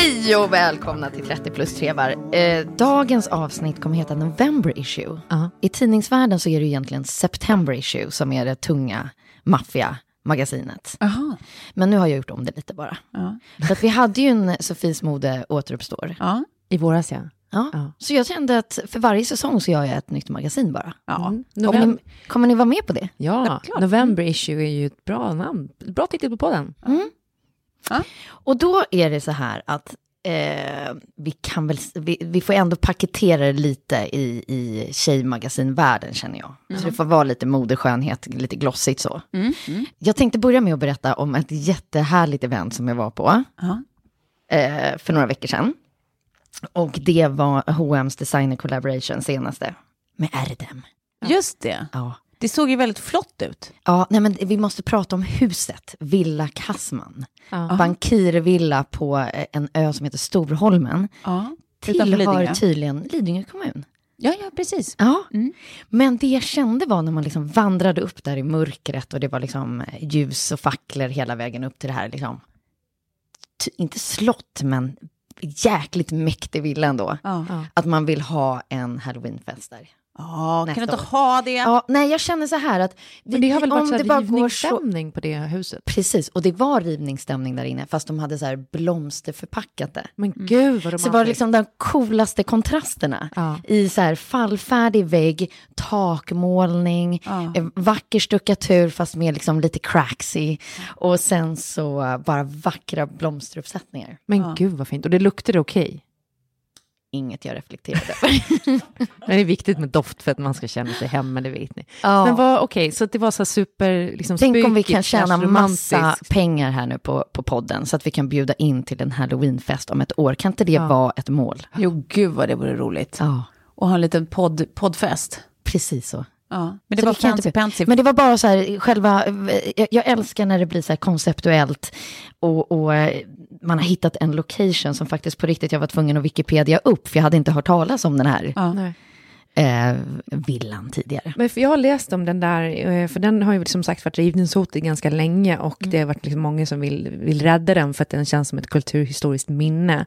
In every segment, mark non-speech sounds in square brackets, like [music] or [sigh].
Hej och välkomna till 30 plus trevar. Eh, dagens avsnitt kommer heta November issue. I tidningsvärlden så är det egentligen September issue som är det tunga, maffiga magasinet. Aha. Men nu har jag gjort om det lite bara. Ja. För att vi hade ju en Sofies mode återuppstår. Ja. I våras, ja. Ja. Ja. Så jag kände att för varje säsong så gör jag ett nytt magasin bara. Ja. Mm. Ni, kommer ni vara med på det? ja, klart. November issue är ju ett bra namn. Bra titel på podden. Och då är det så här att eh, vi kan väl, vi, vi får ändå paketera det lite i, i tjejmagasinvärlden känner jag. Så det får vara lite modeskönhet, lite glossigt så. Mm. Mm. Jag tänkte börja med att berätta om ett jättehärligt event som jag var på eh, för några veckor sedan. Och det var H&M's designer collaboration senaste med Erdem. Just det. Ja. Det såg ju väldigt flott ut. Ja, nej men vi måste prata om huset, Villa Kassman. Ja. Bankirvilla på eh, en ö som heter Storholmen. Ja. Tillhör Lidingö. tydligen Lidingö kommun. Ja, ja, precis. Ja, Mm. men det jag kände var när man liksom vandrade upp där i mörkret och det var liksom eh, ljus och facklor hela vägen upp till det här liksom, inte slott men jäkligt mäktig villa ändå. Ja. Att man vill ha en halloweenfest där. Ja, kan du inte år. ha det? Ja, nej, jag känner så här att... Vi, Men det har väl varit om så det bara här går så- rivningsstämning på det huset? Precis, och det var rivningsstämning där inne, fast de hade så här blomsterförpackat det. Men gud vad de Så det var liksom de coolaste kontrasterna. Ja. I så här fallfärdig vägg, takmålning, Ja. vacker stuckatur fast med liksom lite cracks i. Och sen så bara vackra blomsteruppsättningar. Men Ja. gud vad fint. Och det luktade okej. Inget jag reflekterade över. [laughs] Men det är viktigt med doft för att man ska känna sig hemma, det vet ni. Ja. Men vad, okej, så att det var så här super, liksom Tänk om vi kan tjäna massa pengar här nu på, på podden så att vi kan bjuda in till en halloweenfest om ett år. Kan inte det Ja. vara ett mål? Jo, gud vad det vore roligt. Ja, Och ha en liten podd, poddfest. precis så. Ja. Men det Så var jag fancy inte- pansy. Men det var bara så här, själva, jag, jag älskar när det blir så här konceptuellt och, och eh, man har hittat en location som faktiskt på riktigt jag var tvungen att Wikipedia upp, för jag hade inte hört talas om den här Ja. Eh, villan tidigare. Men för jag har läst om den där, eh, för den har ju som sagt varit rivningshotad ganska länge och det har varit liksom många som vill, vill rädda den för att den känns som ett kulturhistoriskt minne.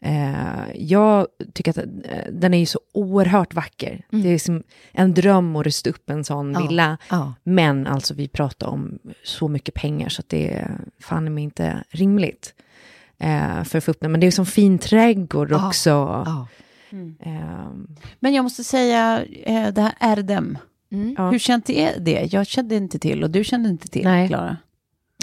Eh, jag tycker att eh, den är ju så oerhört vacker. Det är som en dröm att rusta upp en sån Ja, villa. ja. Men alltså vi pratar om så mycket pengar så att det är fan mig inte rimligt. Eh, för att få upp den. Men det är som fin trädgård Ja, också. Ja. Ehm, Men jag måste säga, eh, det här Erdem. ja. Hur känt är det? Jag kände inte till och du kände inte till, Nej. Klara.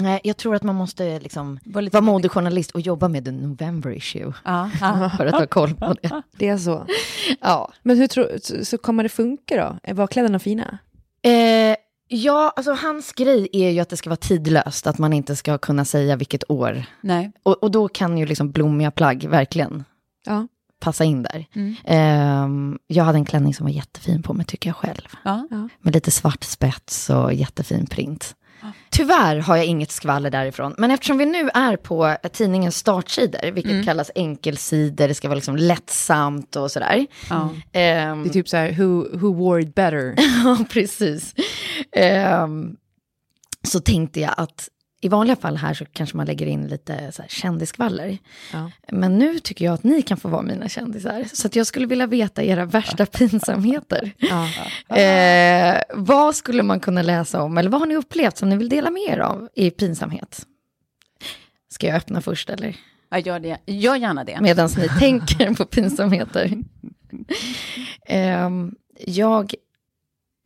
Nej, jag tror att man måste liksom Var lite- vara modejournalist och jobba med the November issue Ja, ja. [laughs] för att ha koll på det. Det är så. [laughs] Ja. Men hur tror så, så kommer det funka då? Var kläderna fina? Eh, Ja, alltså hans grej är ju att det ska vara tidlöst, att man inte ska kunna säga vilket år. Nej. Och, och då kan ju liksom blommiga plagg verkligen Ja. Passa in där. Mm. Ehm, jag hade en klänning som var jättefin på mig, tycker jag själv. Ja. Med lite svart spets och jättefin print. Tyvärr har jag inget skvaller därifrån. Men eftersom vi nu är på tidningens startsidor, vilket kallas enkelsidor, det ska vara liksom lättsamt och sådär. Ja. Ehm, Det är typ så här, who, who wore it better? [laughs] Ja, precis. Ehm, så tänkte jag att i vanliga fall här så kanske man lägger in lite så här. Ja. Men nu tycker jag att ni kan få vara mina kändisar. Så att jag skulle vilja veta era värsta pinsamheter. Ja. Eh, vad skulle man kunna läsa om, eller vad har ni upplevt som ni vill dela med er av i pinsamhet? Ska jag öppna först eller? Ja, gör, det. gör gärna det. Medan ni tänker på pinsamheter. [laughs] Ehm, jag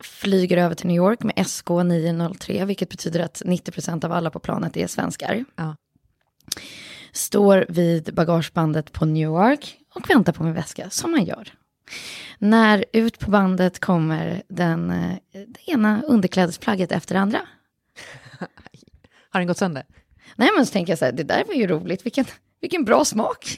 flyger över till New York med SK 903, vilket betyder att 90% av alla på planet är svenskar. Ja. Står vid bagagebandet på Newark och väntar på min väska, som man gör. När ut på bandet kommer den, eh, det ena underklädesplagget efter det andra. [laughs] Har den gått sönder? Nej, men så tänker jag så här, det där var ju roligt, vilken, vilken bra smak. [laughs]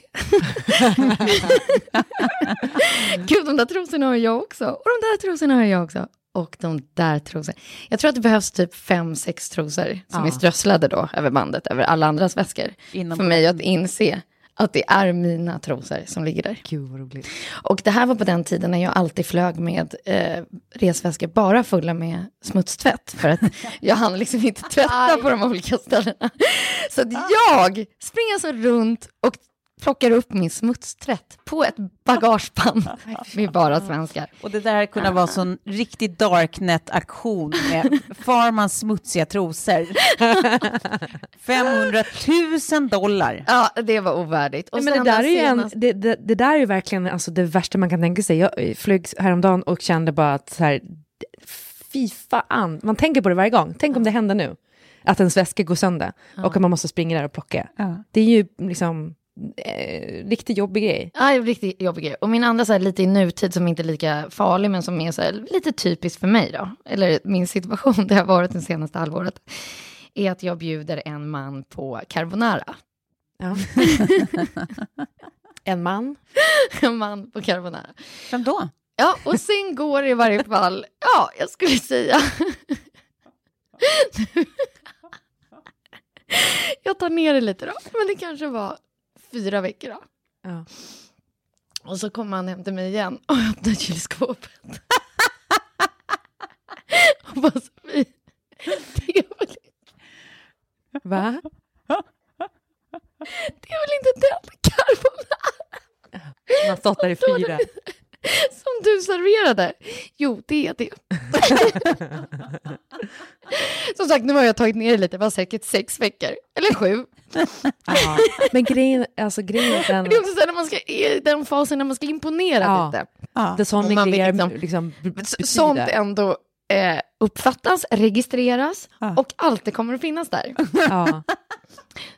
[laughs] Gud, de där trosorna har jag också. Och de där trosorna har jag också. Och de där trosorna. Jag tror att det behövs typ fem, sex trosor som Ja. är strösslade då över bandet, över alla andras väskor. Inom- För mig att inse att det är mina trosor som ligger där. Gud vad roligt. Och det här var på den tiden när jag alltid flög med eh, resväskor bara fulla med smutstvätt. För att [laughs] jag hann liksom inte tvätta på de olika ställena. Så att jag springer så runt och plockar upp min smutstvätt på ett bagageband med [laughs] bara svenskar. Och det där kunde vara sån riktig darknet-aktion med [laughs] Farmans smutsiga trosor. [laughs] 500 000 dollar. Ja, det var ovärdigt. Och men det där, är ju en, det, det, det där är verkligen alltså, det värsta man kan tänka sig. Jag flög häromdagen och kände bara att så här, fy fan, man tänker på det varje gång. Tänk om det händer nu. Att ens väska går sönder och att man måste springa där och plocka. Ja. Det är ju liksom eh, riktigt jobbig grej. Ja, en riktigt jobbig grej. Och min andra så här, lite i nutid som inte är lika farlig, men som är så här, lite typiskt för mig då, eller min situation, det har varit det senaste halvåret, är att jag bjuder en man på carbonara. Ja. [laughs] en man. En man på carbonara. Vem då? Ja, och sen går det i varje fall, ja, jag skulle säga... [laughs] jag tar ner det lite då, men det kanske var fyra veckor då. Ja. Och så kommer han hem till mig igen och öppnar kylskåpet. [laughs] och bara, Sofie, det är väl, Va? det är väl inte den carbonara Man har stått där i fyra. [laughs] som du serverade? Jo, det är det. [laughs] Som sagt, nu har jag tagit ner det lite, det var säkert sex veckor, eller sju. [laughs] Ja. Men grejen, alltså grejen är den, Det är också så när man ska, i den fasen när man ska imponera Ja. lite. det sån Och man grejer liksom- liksom. Sånt ändå eh, uppfattas, registreras Ja. och alltid kommer att finnas där. [laughs] Ja,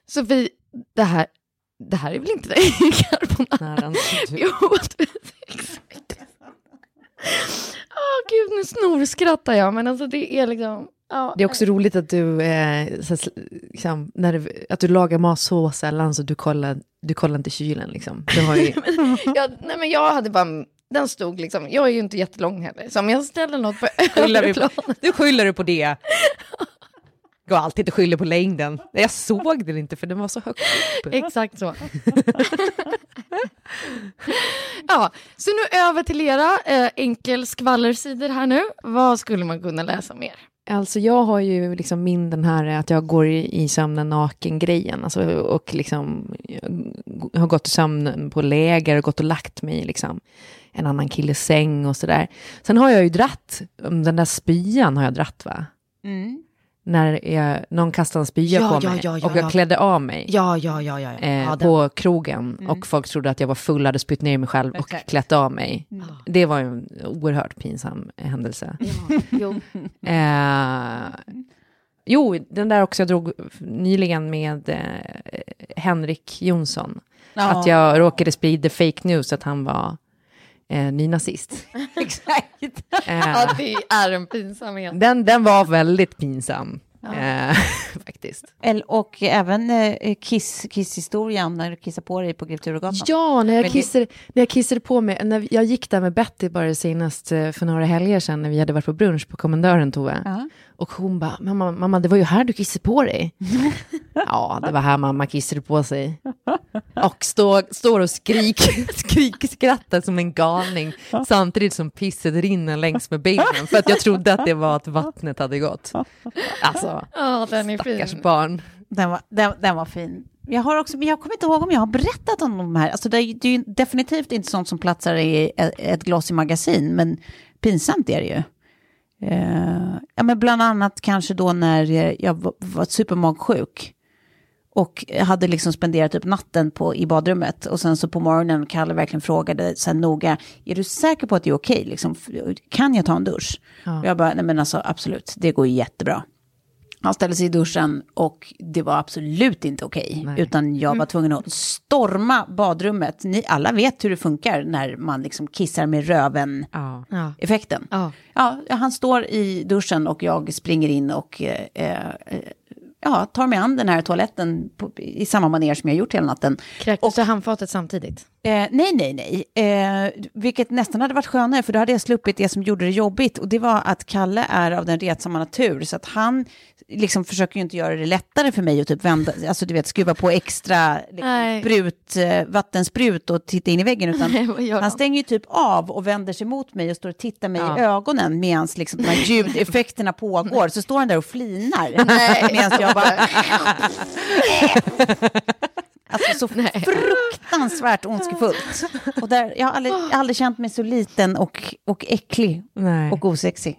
Så vi, det här, det här är väl inte det carbonara? åt för sex veckor. Åh gud, nu snorskrattar jag, men alltså det är liksom... Ja, Det är också roligt att du, eh, så, liksom, när du, att du lagar mat så sällan så du kollar, du kollar inte kylen. Liksom. Du har ju, [laughs] jag, nej men jag hade bara, den stod liksom, jag är ju inte jättelång heller, så om jag ställer något på [laughs] Skyller övre på- skyller du på det. Går alltid att skylla på längden. Jag såg den inte för den var så högt upp. Exakt så. [laughs] ja, så nu över till era eh, enkel skvallersidor här nu. Vad skulle man kunna läsa mer? Alltså jag har ju liksom min den här eh, att jag går i, sömnen naken-grejen. Alltså, och liksom eh, har gått i sömnen på läger och gått och lagt mig i liksom en annan killes säng och sådär. Sen har jag ju dratt, mm, den där spyan har jag dratt va? Mm. När jag, någon kastade en spya Ja, på ja, mig ja, ja, och jag ja. klädde av mig. Ja, ja, ja, ja. ja. eh, på krogen och folk trodde att jag var full, hade spytt ner mig själv och klätt av mig. Det var ju en oerhört pinsam händelse. ja, jo. [laughs] Eh, jo, den där också jag drog nyligen med eh, Henrik Jonsson. Ja. Att jag råkade sprida fake news att han var eh, nynazist. [laughs] Exakt. Eh, Ja, det är en pinsamhet. den, den var väldigt pinsam, eh, [laughs] faktiskt. Och även eh, kiss, kisshistorien när du kissar på dig på Grev Turegatan. Ja, när jag, Men det- kissade, när jag kissade på mig, när jag gick där med Betty bara senast eh, för några helger sedan när vi hade varit på brunch på kommendören Tove. Ja. Och hon bara, mamma, mamma, det var ju här du kissade på dig. [laughs] ja, det var här mamma kissade på sig. Och stå, står och skriker, [laughs] skriker, skrattar som en galning samtidigt som pisset rinner längs med benen för att jag trodde att det var att vattnet hade gått. Alltså, Ja, den är stackars fin. barn. Den var, den, den var fin. Jag har också, men jag kommer inte ihåg om jag har berättat om de här. Alltså det, är, det är ju definitivt inte sånt som platsar i ett, ett glossy magasin, men pinsamt är det ju. Eh, ja, men bland annat kanske då när jag var, supermagsjuk och hade liksom spenderat upp natten på, i badrummet och sen så på morgonen Kalle verkligen frågade så här noga, är du säker på att det är okej? Liksom, kan jag ta en dusch? Och jag bara, nej men alltså absolut, det går jättebra. Han ställde sig i duschen och det var absolut inte okej. Nej. Utan jag var tvungen att storma badrummet. Ni alla vet hur det funkar när man liksom kissar med röven-effekten. Ja. Ja. Ja, han står i duschen och jag springer in och eh, eh, ja, tar mig an den här toaletten på, i samma manér som jag gjort hela natten. Kräktes du handfatet samtidigt? Eh, nej, nej, nej. Eh, vilket nästan hade varit skönare, för då hade jag sluppit det som gjorde det jobbigt. Och det var att Kalle är av den retsamma natur, så att han liksom försöker ju inte göra det lättare för mig att typ vända, alltså du vet, skruva på extra Nej. liksom, brut, eh, vattensprut och titta in i väggen, utan [laughs] Nej, han stänger ju typ av och vänder sig mot mig och står och tittar mig Ja. i ögonen medan liksom, de här ljudeffekterna pågår. Så står han där och flinar [laughs] medan jag bara... [laughs] Alltså så fruktansvärt ondskefullt. Och där, jag, har aldrig, jag har aldrig känt mig så liten och, och äcklig Nej. och osexig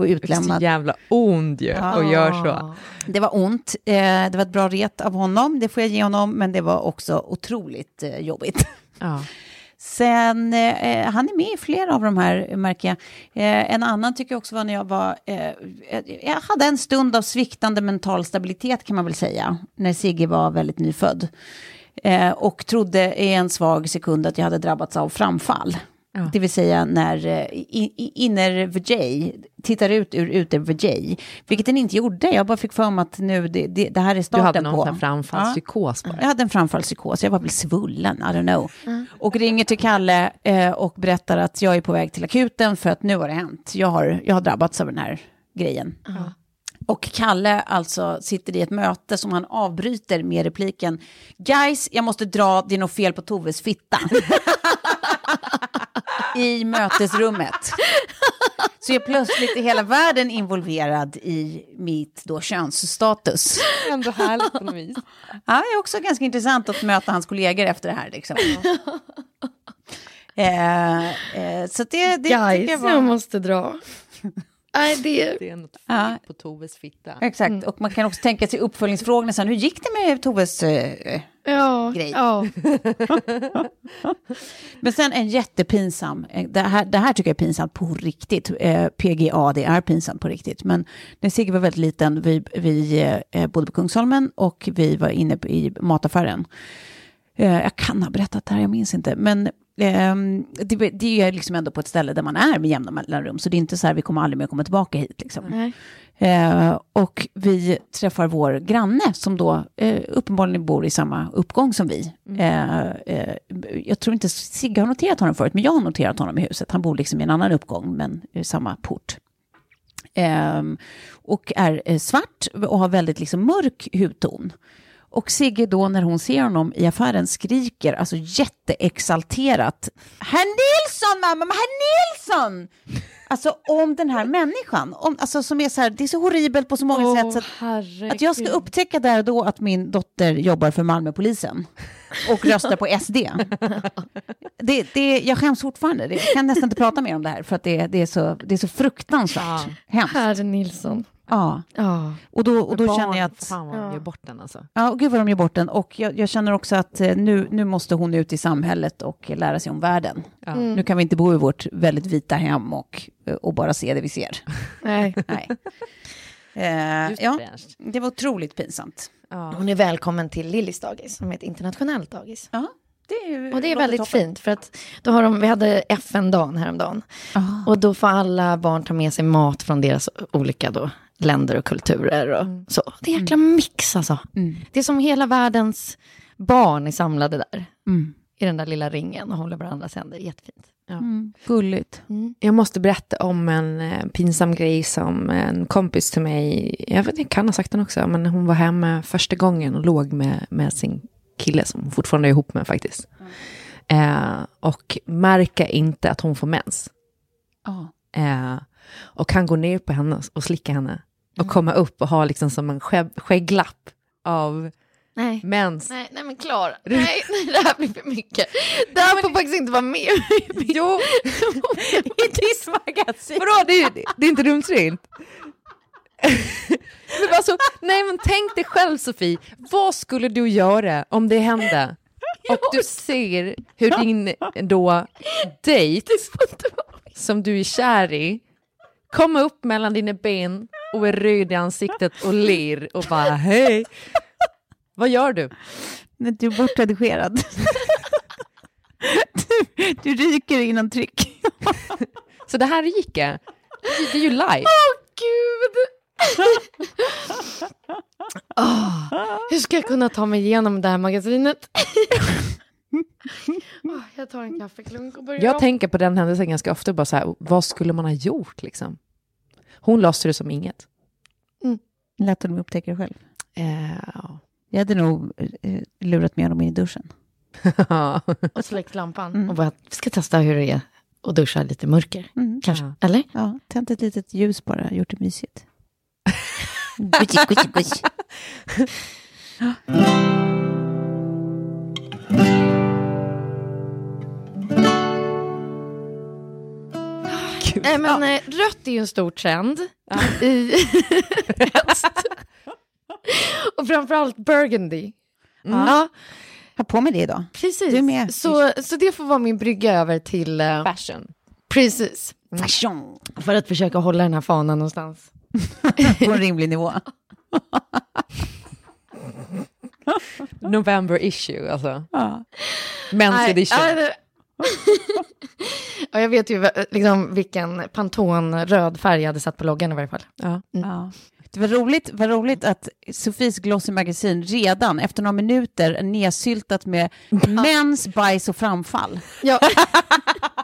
och är så utlämnad. jävla ond ju och gör så. Det var ont, eh, det var ett bra ret av honom, det får jag ge honom, men det var också otroligt eh, jobbigt. Ja. [laughs] Sen, eh, han är med i flera av de här märker jag. Eh, en annan tycker jag också var när jag var, eh, jag hade en stund av sviktande mental stabilitet kan man väl säga, när Sigge var väldigt nyfödd. Och trodde i en svag sekund att jag hade drabbats av framfall. Det vill säga när eh, inner vajay tittar ut ur uter vajay. Vilket den inte gjorde, jag bara fick för mig att nu, det, det, det här är Du starten hade någon på. framfallspsykos bara. Jag hade en framfallspsykos, jag var väl svullen, I don't know. Och ringer till Kalle eh, och berättar att jag är på väg till akuten för att nu har det hänt. Jag har, jag har drabbats av den här grejen. Och Kalle alltså sitter i ett möte som han avbryter med repliken Guys, jag måste dra, det är något fel på Toves fitta. [laughs] I mötesrummet. Så jag plötsligt är hela världen involverad i mitt då könsstatus. Ändå härligt på något vis. Ja, det är också ganska intressant att möta hans kollegor efter det här. Liksom. eh, eh, så det, det jag Guys, jag var... måste dra. Nej, det... Det är något Ja. på Toves fitta. Exakt, och man kan också tänka sig uppföljningsfrågorna sen. Hur gick det med Toves... Eh, Ja, Grej. ja. [laughs] men sen en jättepinsam, eh, det här, det här tycker jag är pinsamt på riktigt. Eh, PGA, det är pinsamt på riktigt. Men när Sigge var väldigt liten, vi, vi eh, bodde på Kungsholmen och vi var inne i mataffären. Eh, jag kan ha berättat det här, jag minns inte. Men det, det är liksom ändå på ett ställe där man är med jämna mellanrum. Så det är inte så här, vi kommer aldrig mer komma tillbaka hit. Liksom. Eh, och vi träffar vår granne som då eh, uppenbarligen bor i samma uppgång som vi. Eh, eh, jag tror inte Sigge har noterat honom förut, men jag har noterat honom i huset. Han bor liksom i en annan uppgång, men i samma port. Ehm, och är eh, svart och har väldigt liksom mörk hudton. Och Sigge då när hon ser honom i affären skriker alltså jätteexalterat. Herr Nilsson mamma, herr Nilsson! Alltså om den här människan, om, alltså som är så här, det är så horribelt på så många Åh, sätt. Så att, herregud. att jag ska upptäcka där och då att min dotter jobbar för Malmöpolisen och röstar på SD. Det, det, jag skäms fortfarande, Det- jag kan nästan inte prata mer om det här för att det, det, är, så, det är så fruktansvärt hemskt. Herr Nilsson. Ja. Ja. Och då, och då Barn, känner jag att... Fan vad de gör bort den alltså. Ja, och gud vad de gör bort den. Och jag, jag känner också att eh, nu, nu måste hon ut i samhället och lära sig om världen. Ja. Nu kan vi inte bo i vårt väldigt vita hem och, eh, och bara se det vi ser. [laughs] Nej. Nej. [laughs] Eh, ja, det. det var otroligt pinsamt. Ja. Hon är välkommen till Lillis dagis, som är ett internationellt dagis. Ja, Det är, Och det är väldigt toppen. fint för att då har de, vi hade FN-dagen häromdagen. Ah. Och då får alla barn ta med sig mat från deras olika då, länder och kulturer och så. Det är en jäkla mix alltså. Det är som hela världens barn är samlade där. Mm. I den där lilla ringen och håller varandras händer. Jättefint. Mm. Gulligt. Jag måste berätta om en eh, pinsam grej som en kompis till mig, jag vet inte, jag kan ha sagt den också, men hon var hemma första gången och låg med, med sin kille som hon fortfarande är ihop med faktiskt. Eh, och märka inte att hon får mens. Ja. Eh, och han går ner på henne och slickar henne. Och komma upp och ha liksom som en skägg, skägglapp av Nej. mens. Nej, nej men Klara, [laughs] nej, nej, det här blir för mycket. Det här får faktiskt inte vara med. [laughs] Jo, [laughs] I ditt magasin. vadå, det är, det är inte rumsrent. men alltså, nej men tänk dig själv Sofie, vad skulle du göra om det hände? Och du ser hur din då dejt, som du är kär i, kommer upp mellan dina ben och är röd i ansiktet och ler och bara hej. Vad gör du? Du är bortredigerad. du, du ryker innan tryck. Så det här gick det. Det är ju live. Gud! Åh, hur ska jag kunna ta mig igenom det här magasinet? Åh, jag tar en kaffeklunk och börjar Jag om. tänker på den händelsen ganska ofta, bara så här, vad skulle man ha gjort liksom? Hon löste det som inget. Lätt att de upptäcker det själv. Eh, Jag hade nog eh, lurat med honom in i duschen. ja. [laughs] och släckt lampan och bara, vi ska testa hur det är att duscha lite mörker. Mm. Kanske, Ja. eller? Ja, tänt ett litet ljus bara, gjort det mysigt. [laughs] Gucci, gucci, gucci. [laughs] Nej, men eh, rött är ju en stor trend i höst. och framförallt burgundy. Ja, Ha på med det idag. precis. Du är med. Så, så det får vara min brygga över till... eh, Fashion. precis. Fashion. För att försöka hålla den här fanan någonstans. [laughs] På en rimlig nivå. [laughs] November issue, alltså. Ja. Men's edition. ja, det- [laughs] ja, jag vet ju liksom, vilken Pantone-röd färg jag hade satt på loggan i varje fall. Ja. Ja. Det var roligt, var roligt att Sofies Glossy Magasin redan efter några minuter nedsyltat med [laughs] mens, bajs och framfall. Ja, [laughs]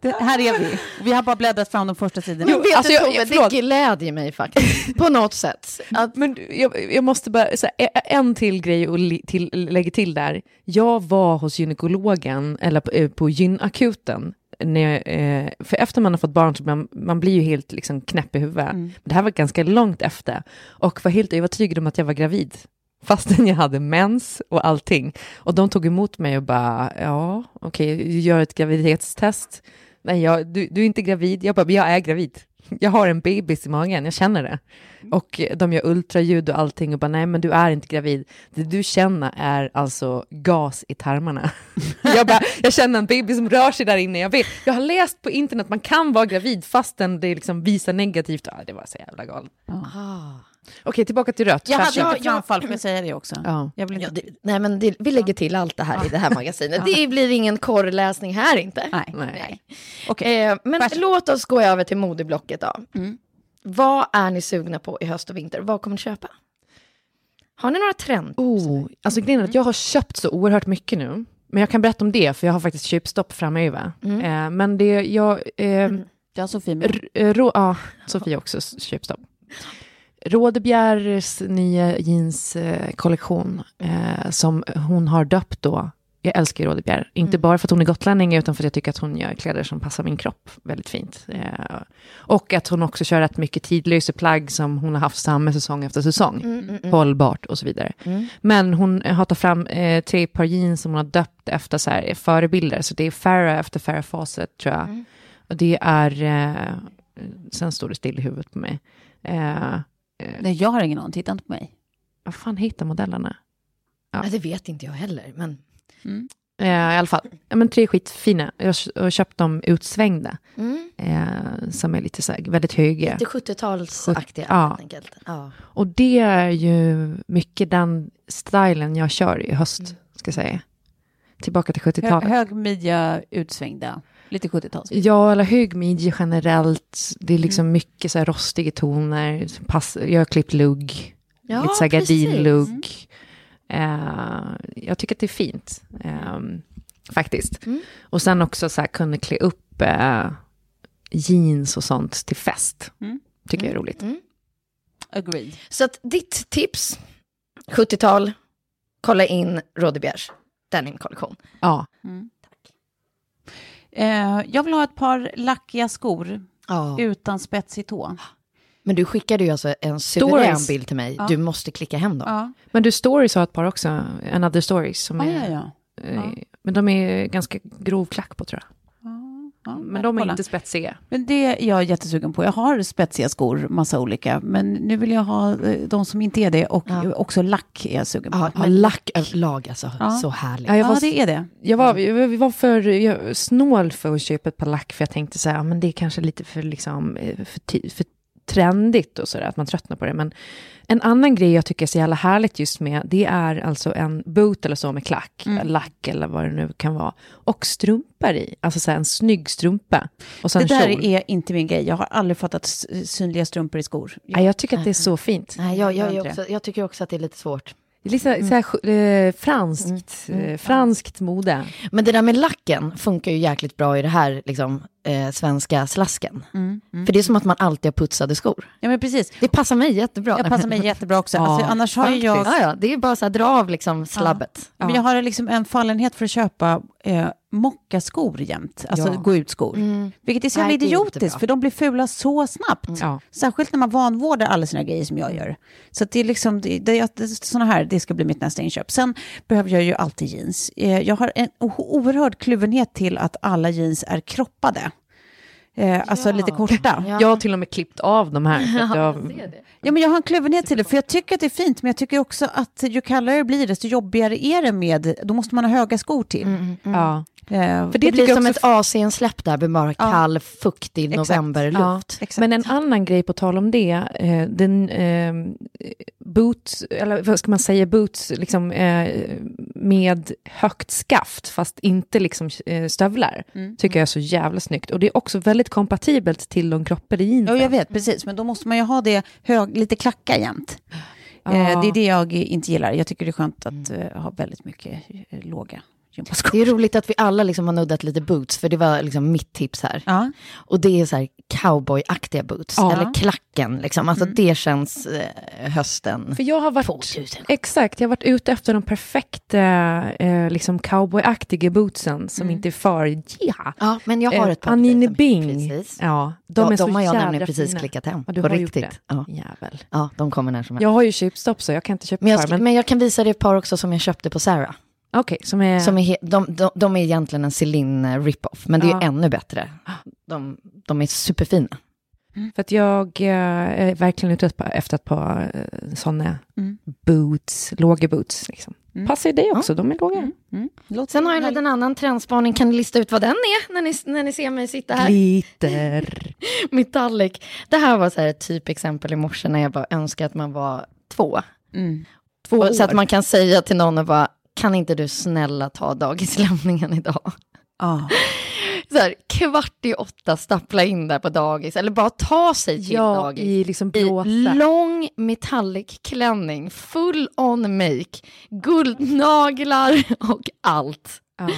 Det, här är vi. Vi har bara bläddrat fram de första sidorna. men vet alltså, du jag- Tove, jag- det glädjer mig faktiskt. På något sätt. Att, Men jag, jag måste bara, så här, en till grej att li- till, lägga till där. Jag var hos gynekologen, eller på, eh, på gynakuten, när jag, eh, för efter man har fått barn så man, man blir ju helt liksom, knäpp i huvudet. Men det här var ganska långt efter och var helt övertygad om att jag var gravid. Fastän jag hade mens och allting. Och de tog emot mig och bara, ja, okej, gör ett graviditetstest. Nej, jag, du, du är inte gravid. Jag bara, men jag är gravid. Jag har en bebis i magen, jag känner det. Och de gör ultraljud och allting och bara, nej men du är inte gravid. Det du känner är alltså gas i tarmarna. [laughs] jag bara, jag känner en baby som rör sig där inne. Jag, vet, jag har läst på internet att man kan vara gravid fastän det liksom visar negativt. Ja, det var så jävla galet. Okej, tillbaka till rött. Jag hade inte framfall, får jag säga det också. Ja. Jag vill ja, det, nej, men det, vi lägger till allt det här i det här magasinet. [laughs] Det blir ingen korrläsning här inte. Nej. Nej. Okej. Eh, men Fashion. låt oss gå över till modeblocket då. Vad är ni sugna på i höst och vinter? Vad kommer ni köpa? Har ni några trender? Oh, alltså grejen är att jag har köpt så oerhört mycket nu. Men jag kan berätta om det, för jag har faktiskt köpstopp framöver. Eh, men det, jag... Eh, Ja, Sofie. med. R- eh, rå, ja, Sofie också köpstopp. Rådebjärs nya jeanskollektion eh, som hon har döpt då. Jag älskar ju Rådebjer, inte bara för att hon är gotlänning utan för att jag tycker att hon gör kläder som passar min kropp väldigt fint. Eh, och att hon också kör rätt mycket tidlösa plagg som hon har haft samma säsong efter säsong. Hållbart och så vidare. Men hon har tagit fram eh, tre par jeans som hon har döpt efter så här, förebilder. Så det är Farah efter Farah Fawcett tror jag. Och det är, eh, sen står det still i huvudet på mig. Eh, Nej, jag har ingen aning, titta inte på mig. vad fan heter modellerna? Ja. Nej, det vet inte jag heller. Men... Eh, I alla fall, ja, men tre skitfina. Jag har köpt dem utsvängda. Mm. Eh, som är lite så här, väldigt höga. Lite 70-talsaktiga Ja. helt enkelt. Ja. Och det är ju mycket den stilen jag kör i höst, ska jag säga. tillbaka till Hö, 70-talet. hög midja, utsvängda. Lite 70-tals. Ja, eller hög midje generellt. Det är liksom mycket så här rostiga toner. Pass, jag har klippt lugg. Ja, lite så här gardinlugg. Eh, jag tycker att det är fint. eh, faktiskt. Mm. Och sen också så här kunna klä upp eh, jeans och sånt till fest. Mm. Tycker jag är roligt. Mm. Agreed. Så att ditt tips, 70-tal, kolla in Rodebjergs denimkollektion. Ja. Eh, jag vill ha ett par lackiga skor Ja. utan spetsig tå. Men du skickade ju alltså en suverän bild till mig. Ja. Du måste klicka hem dem. Ja, Men du stories har ett par också, Another Stories, som ja, är, ja. ja. eh, men de är ganska grov klack på tror jag. Ja Men de är kolla. inte spetsiga. Men det är jag jättesugen på. Jag har spetsiga skor, massa olika. Men nu vill jag ha eh, de som inte är det och Ja. också lack är jag sugen på. Ja, Men- lack överlag alltså, Ja. så härligt. Ja, jag Ja, var, det är det. jag var, vi var för jag, snål för att köpa ett par lack, för jag tänkte så här, ja, men det är kanske lite för, liksom, eh, för, för trendigt och så där, att man tröttnar på det. Men en annan grej jag tycker är så jävla härligt just med, det är alltså en boot eller så med klack, lack eller vad det nu kan vara, och strumpor i, alltså så här, en snygg strumpa. Och sen Det där kjol. är inte min grej. Jag har aldrig fattat synliga strumpor i skor. Ja, jag tycker att det är så fint. Nej, jag, jag, Jag jag, också, jag tycker också att det är lite svårt. Det är lite så här, eh, franskt, eh, franskt mode. Men det där med lacken funkar ju jäkligt bra i det här liksom, eh, svenska slasken. Mm, För det är som att man alltid har putsade skor. Ja, men precis. Det passar mig jättebra. Jag passar mig jättebra också. [laughs] Ja, alltså, annars har jag... Ja, ja, det är bara så här, dra av liksom slabbet. Men jag har liksom en fallenhet för att köpa eh, mockaskor jämt, alltså Ja. gå ut-skor. Vilket är så jävla idiotiskt, för de blir fula så snabbt. Ja. Särskilt när man vanvårdar alla sina grejer som jag gör. Så det är liksom, det, det, det, såna här, det ska bli mitt nästa inköp. Sen behöver jag ju alltid jeans. Eh, jag har en oerhörd kluvenhet till att alla jeans är kroppade. Eh, alltså lite korta. Ja. Jag har till och med klippt av de här. Att [laughs] jag, men jag har en kluvenhet till det, för jag tycker att det är fint, men jag tycker också att ju kallare det blir, desto jobbigare är det med, då måste man ha höga skor till. ja. Eh, Det, För det, blir tycker jag som ett AC-släpp där med bara kall, fuktig novemberluft. exakt. Men en annan grej på tal om det, eh, den eh, boot, eller vad ska man säga, boots liksom, eh, med högt skaft, fast inte liksom eh, stövlar, tycker jag är så jävla snyggt. Och det är också väldigt kompatibelt till de kroppade jeansen. Ja, jag vet, precis. Men då måste man ju ha det hög, lite klacka jämt. Ja. Eh, det är det jag inte gillar. Jag tycker det är skönt att eh, ha väldigt mycket eh, låga gympaskor. Det är roligt att vi alla liksom har nuddat lite boots, för det var liksom mitt tips här. Ja. Och det är så här cowboyaktiga boots, Ja. eller klacken liksom. Alltså det känns eh, hösten För jag har varit, 2000. exakt, jag har varit ute efter de perfekta eh, liksom cowboyaktiga bootsen som inte är för ja. Ja, men jag har Eh, ett par Anine till dig. Bing. Precis. Ja, de Ja, är så de har jag nämligen precis fina. klickat hem. Ja, du på har gjort riktigt. det. Ja. Jävel. ja, de kommer när som helst. Jag har ju köpstopp så jag kan inte köpa Men jag, sk- Men, men jag kan visa dig ett par också som jag köpte på Sarah. Okej, som är... Som är de, de, de är egentligen en Celine rip-off, men det är Ja. ju ännu bättre. De, de är superfina. För att jag eh, är verkligen ute på- efter ett par eh, sådana Mm. boots, låga boots. Liksom. Passar ju dig också, de är låga. Mm. Låter Sen har jag en liten annan trendspaning. Kan ni lista ut vad den är när ni, när ni ser mig sitta här? Glitter. [laughs] Metallic. Det här var så här ett typexempel i morse när jag bara önskade att man var två. Mm. Två så att man kan säga till någon och bara, kan inte du snälla ta dagislämningen idag? Ja. [laughs] Så här, kvart i åtta, stappla in där på dagis, eller bara ta sig till Ja, dagis. i liksom I lång metallic klänning, full on make, guldnaglar [laughs] och allt. Ja.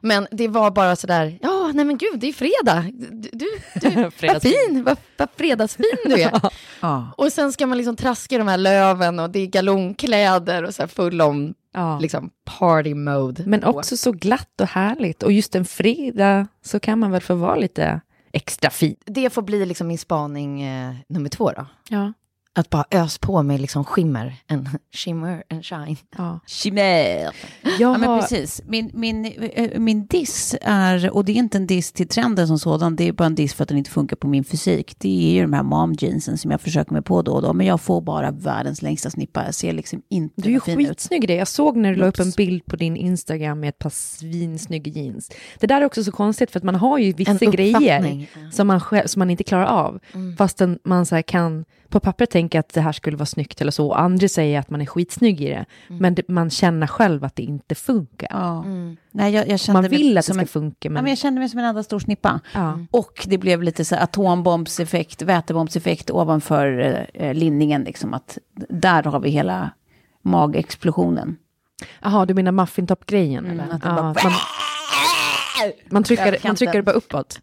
Men det var bara sådär, ja, nej men gud, det är fredag. Du, du, du [laughs] vad fin, vad, vad fredagsfin du är. Ja. Och sen ska man liksom traska i de här löven och det är galonkläder och så här full on Ja. liksom party mode. Men också så glatt och härligt. Och just en fredag så kan man väl få vara lite extra fin. Det får bli liksom min spaning eh, nummer två då. Ja. Att bara ös på med liksom skimmer, en [laughs] shimmer and shine. ja. Jag Ja, men precis. Min, min, eh, min diss är, och det är inte en diss till trenden som sådan, det är bara en diss för att den inte funkar på min fysik. Det är ju de här mom jeansen som jag försöker mig på då och då, men jag får bara världens längsta snippa. Jag ser liksom inte Du är ju skitsnygg i det. Jag såg när du la upp en bild på din Instagram med ett par svinsnygga jeans. Det där är också så konstigt för att man har ju vissa grejer som man, själv, som man inte klarar av. Fastän man så här kan, på pappret tänker tänker att det här skulle vara snyggt eller så. Andra säger att man är skitsnygg i det. Mm. Men det, man känner själv att det inte funkar. Ja. Mm. Nej, jag, jag man vill att det ska en, funka. Men... Ja, men jag kände mig som en enda stor snippa. Ja. Och det blev lite så atombombseffekt, vätebombseffekt ovanför eh, linningen. Liksom, att där har vi hela magexplosionen. Jaha, du menar muffintopp-grejen? Mm, ja, man, [laughs] man, trycker, man trycker bara uppåt.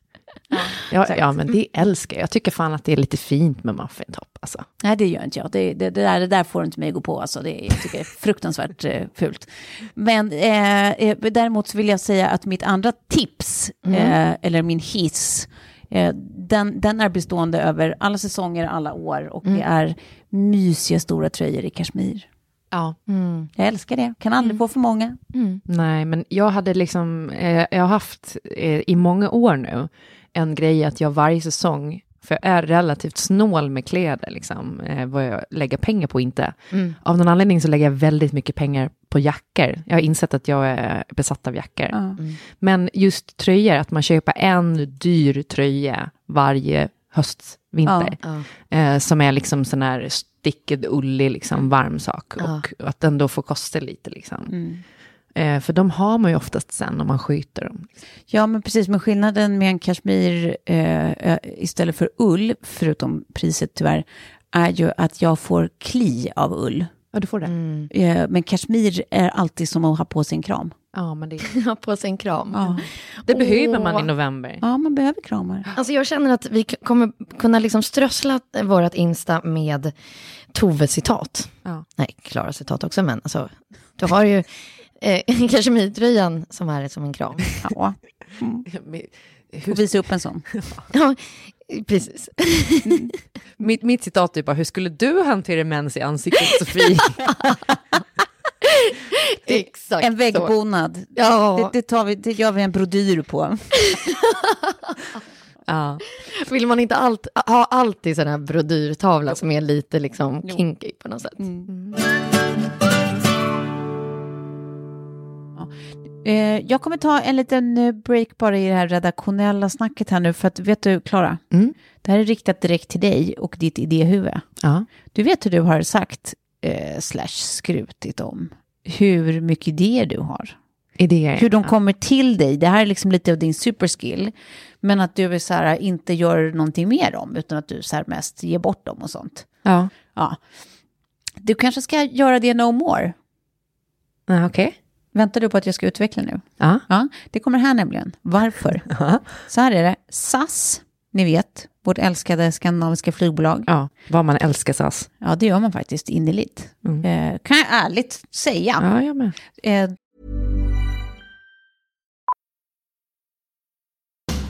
Ja, ja, men det älskar jag. Jag tycker fan att det är lite fint med muffintopp. Alltså. Nej, det gör inte jag. Det, det, det, där, det där får inte mig att gå på. Alltså. Det, jag tycker det är fruktansvärt eh, fult. Men eh, eh, däremot vill jag säga att mitt andra tips, mm. eh, eller min hiss, eh, den, den är bestående över alla säsonger, alla år. Och mm. det är mysiga stora tröjor i kashmir. Ja. Mm. Jag älskar det, kan aldrig mm. få för många. Mm. Nej, men jag hade liksom, eh, jag har haft eh, i många år nu en grej att jag varje säsong, för jag är relativt snål med kläder, liksom, eh, vad jag lägger pengar på inte. Mm. Av någon anledning så lägger jag väldigt mycket pengar på jackor. Jag har insett att jag är besatt av jackor. Mm. Men just tröjor, att man köper en dyr tröja varje höst, vinter. Ja. Eh, som är liksom sån här stickad, ullig, liksom, varm sak. Och att den då får kosta lite. Liksom. Eh, för de har man ju oftast sen om man skjuter dem. Ja, men precis. Men skillnaden med en kashmir eh, istället för ull, förutom priset tyvärr, är ju att jag får kli av ull. Ja, du får det. Mm. Eh, men kashmir är alltid som att ha på sig en kram. Ja, men det [laughs] ha på sig en kram. Ja. Det oh. behöver man i november. Ja, man behöver kramar. Alltså jag känner att vi kommer kunna liksom strössla vårt Insta med Tove-citat. Ja. Nej, Klara-citat också, men alltså, du har ju eh, [laughs] kashmirtröjan som är som en kram. [laughs] Ja. Mm. Hur... Visa upp en sån. [laughs] ja, precis. Mm. mitt, mitt citat är bara, hur skulle du hantera mens i ansiktet, Sofie? Exakt En väggbonad. Ja. Det, det, tar vi, det gör vi en brodyr på. ja. Vill man inte allt, ha alltid sån här brodyrtavla som är lite liksom kinky på något sätt? Mm. Jag kommer ta en liten eh, break bara i det här redaktionella snacket här nu, för att vet du, Klara, mm. det här är riktat direkt till dig och ditt idéhuvud. Ja. Du vet hur du har sagt, eh, slash skrutit om, hur mycket idéer du har. Idéer. Hur de ja. kommer till dig, det här är liksom lite av din superskill, men att du så här, inte gör någonting med dem, utan att du så här, mest ger bort dem och sånt. Ja. ja. Du kanske ska göra det no more. Okej. Okay. Väntar du på att jag ska utveckla nu? Ja. ja det kommer här nämligen. Varför? Ja. Så här är det. SAS, ni vet, vårt älskade skandinaviska flygbolag. Ja, vad man älskar SAS. Ja, det gör man faktiskt innerligt. Mm. Eh, kan jag ärligt säga. Ja, jag med. Eh,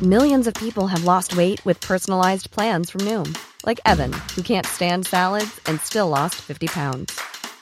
Millions of people have lost weight with personalized plans from Noom. Like Evan, who can't stand salads and still lost 50 pounds.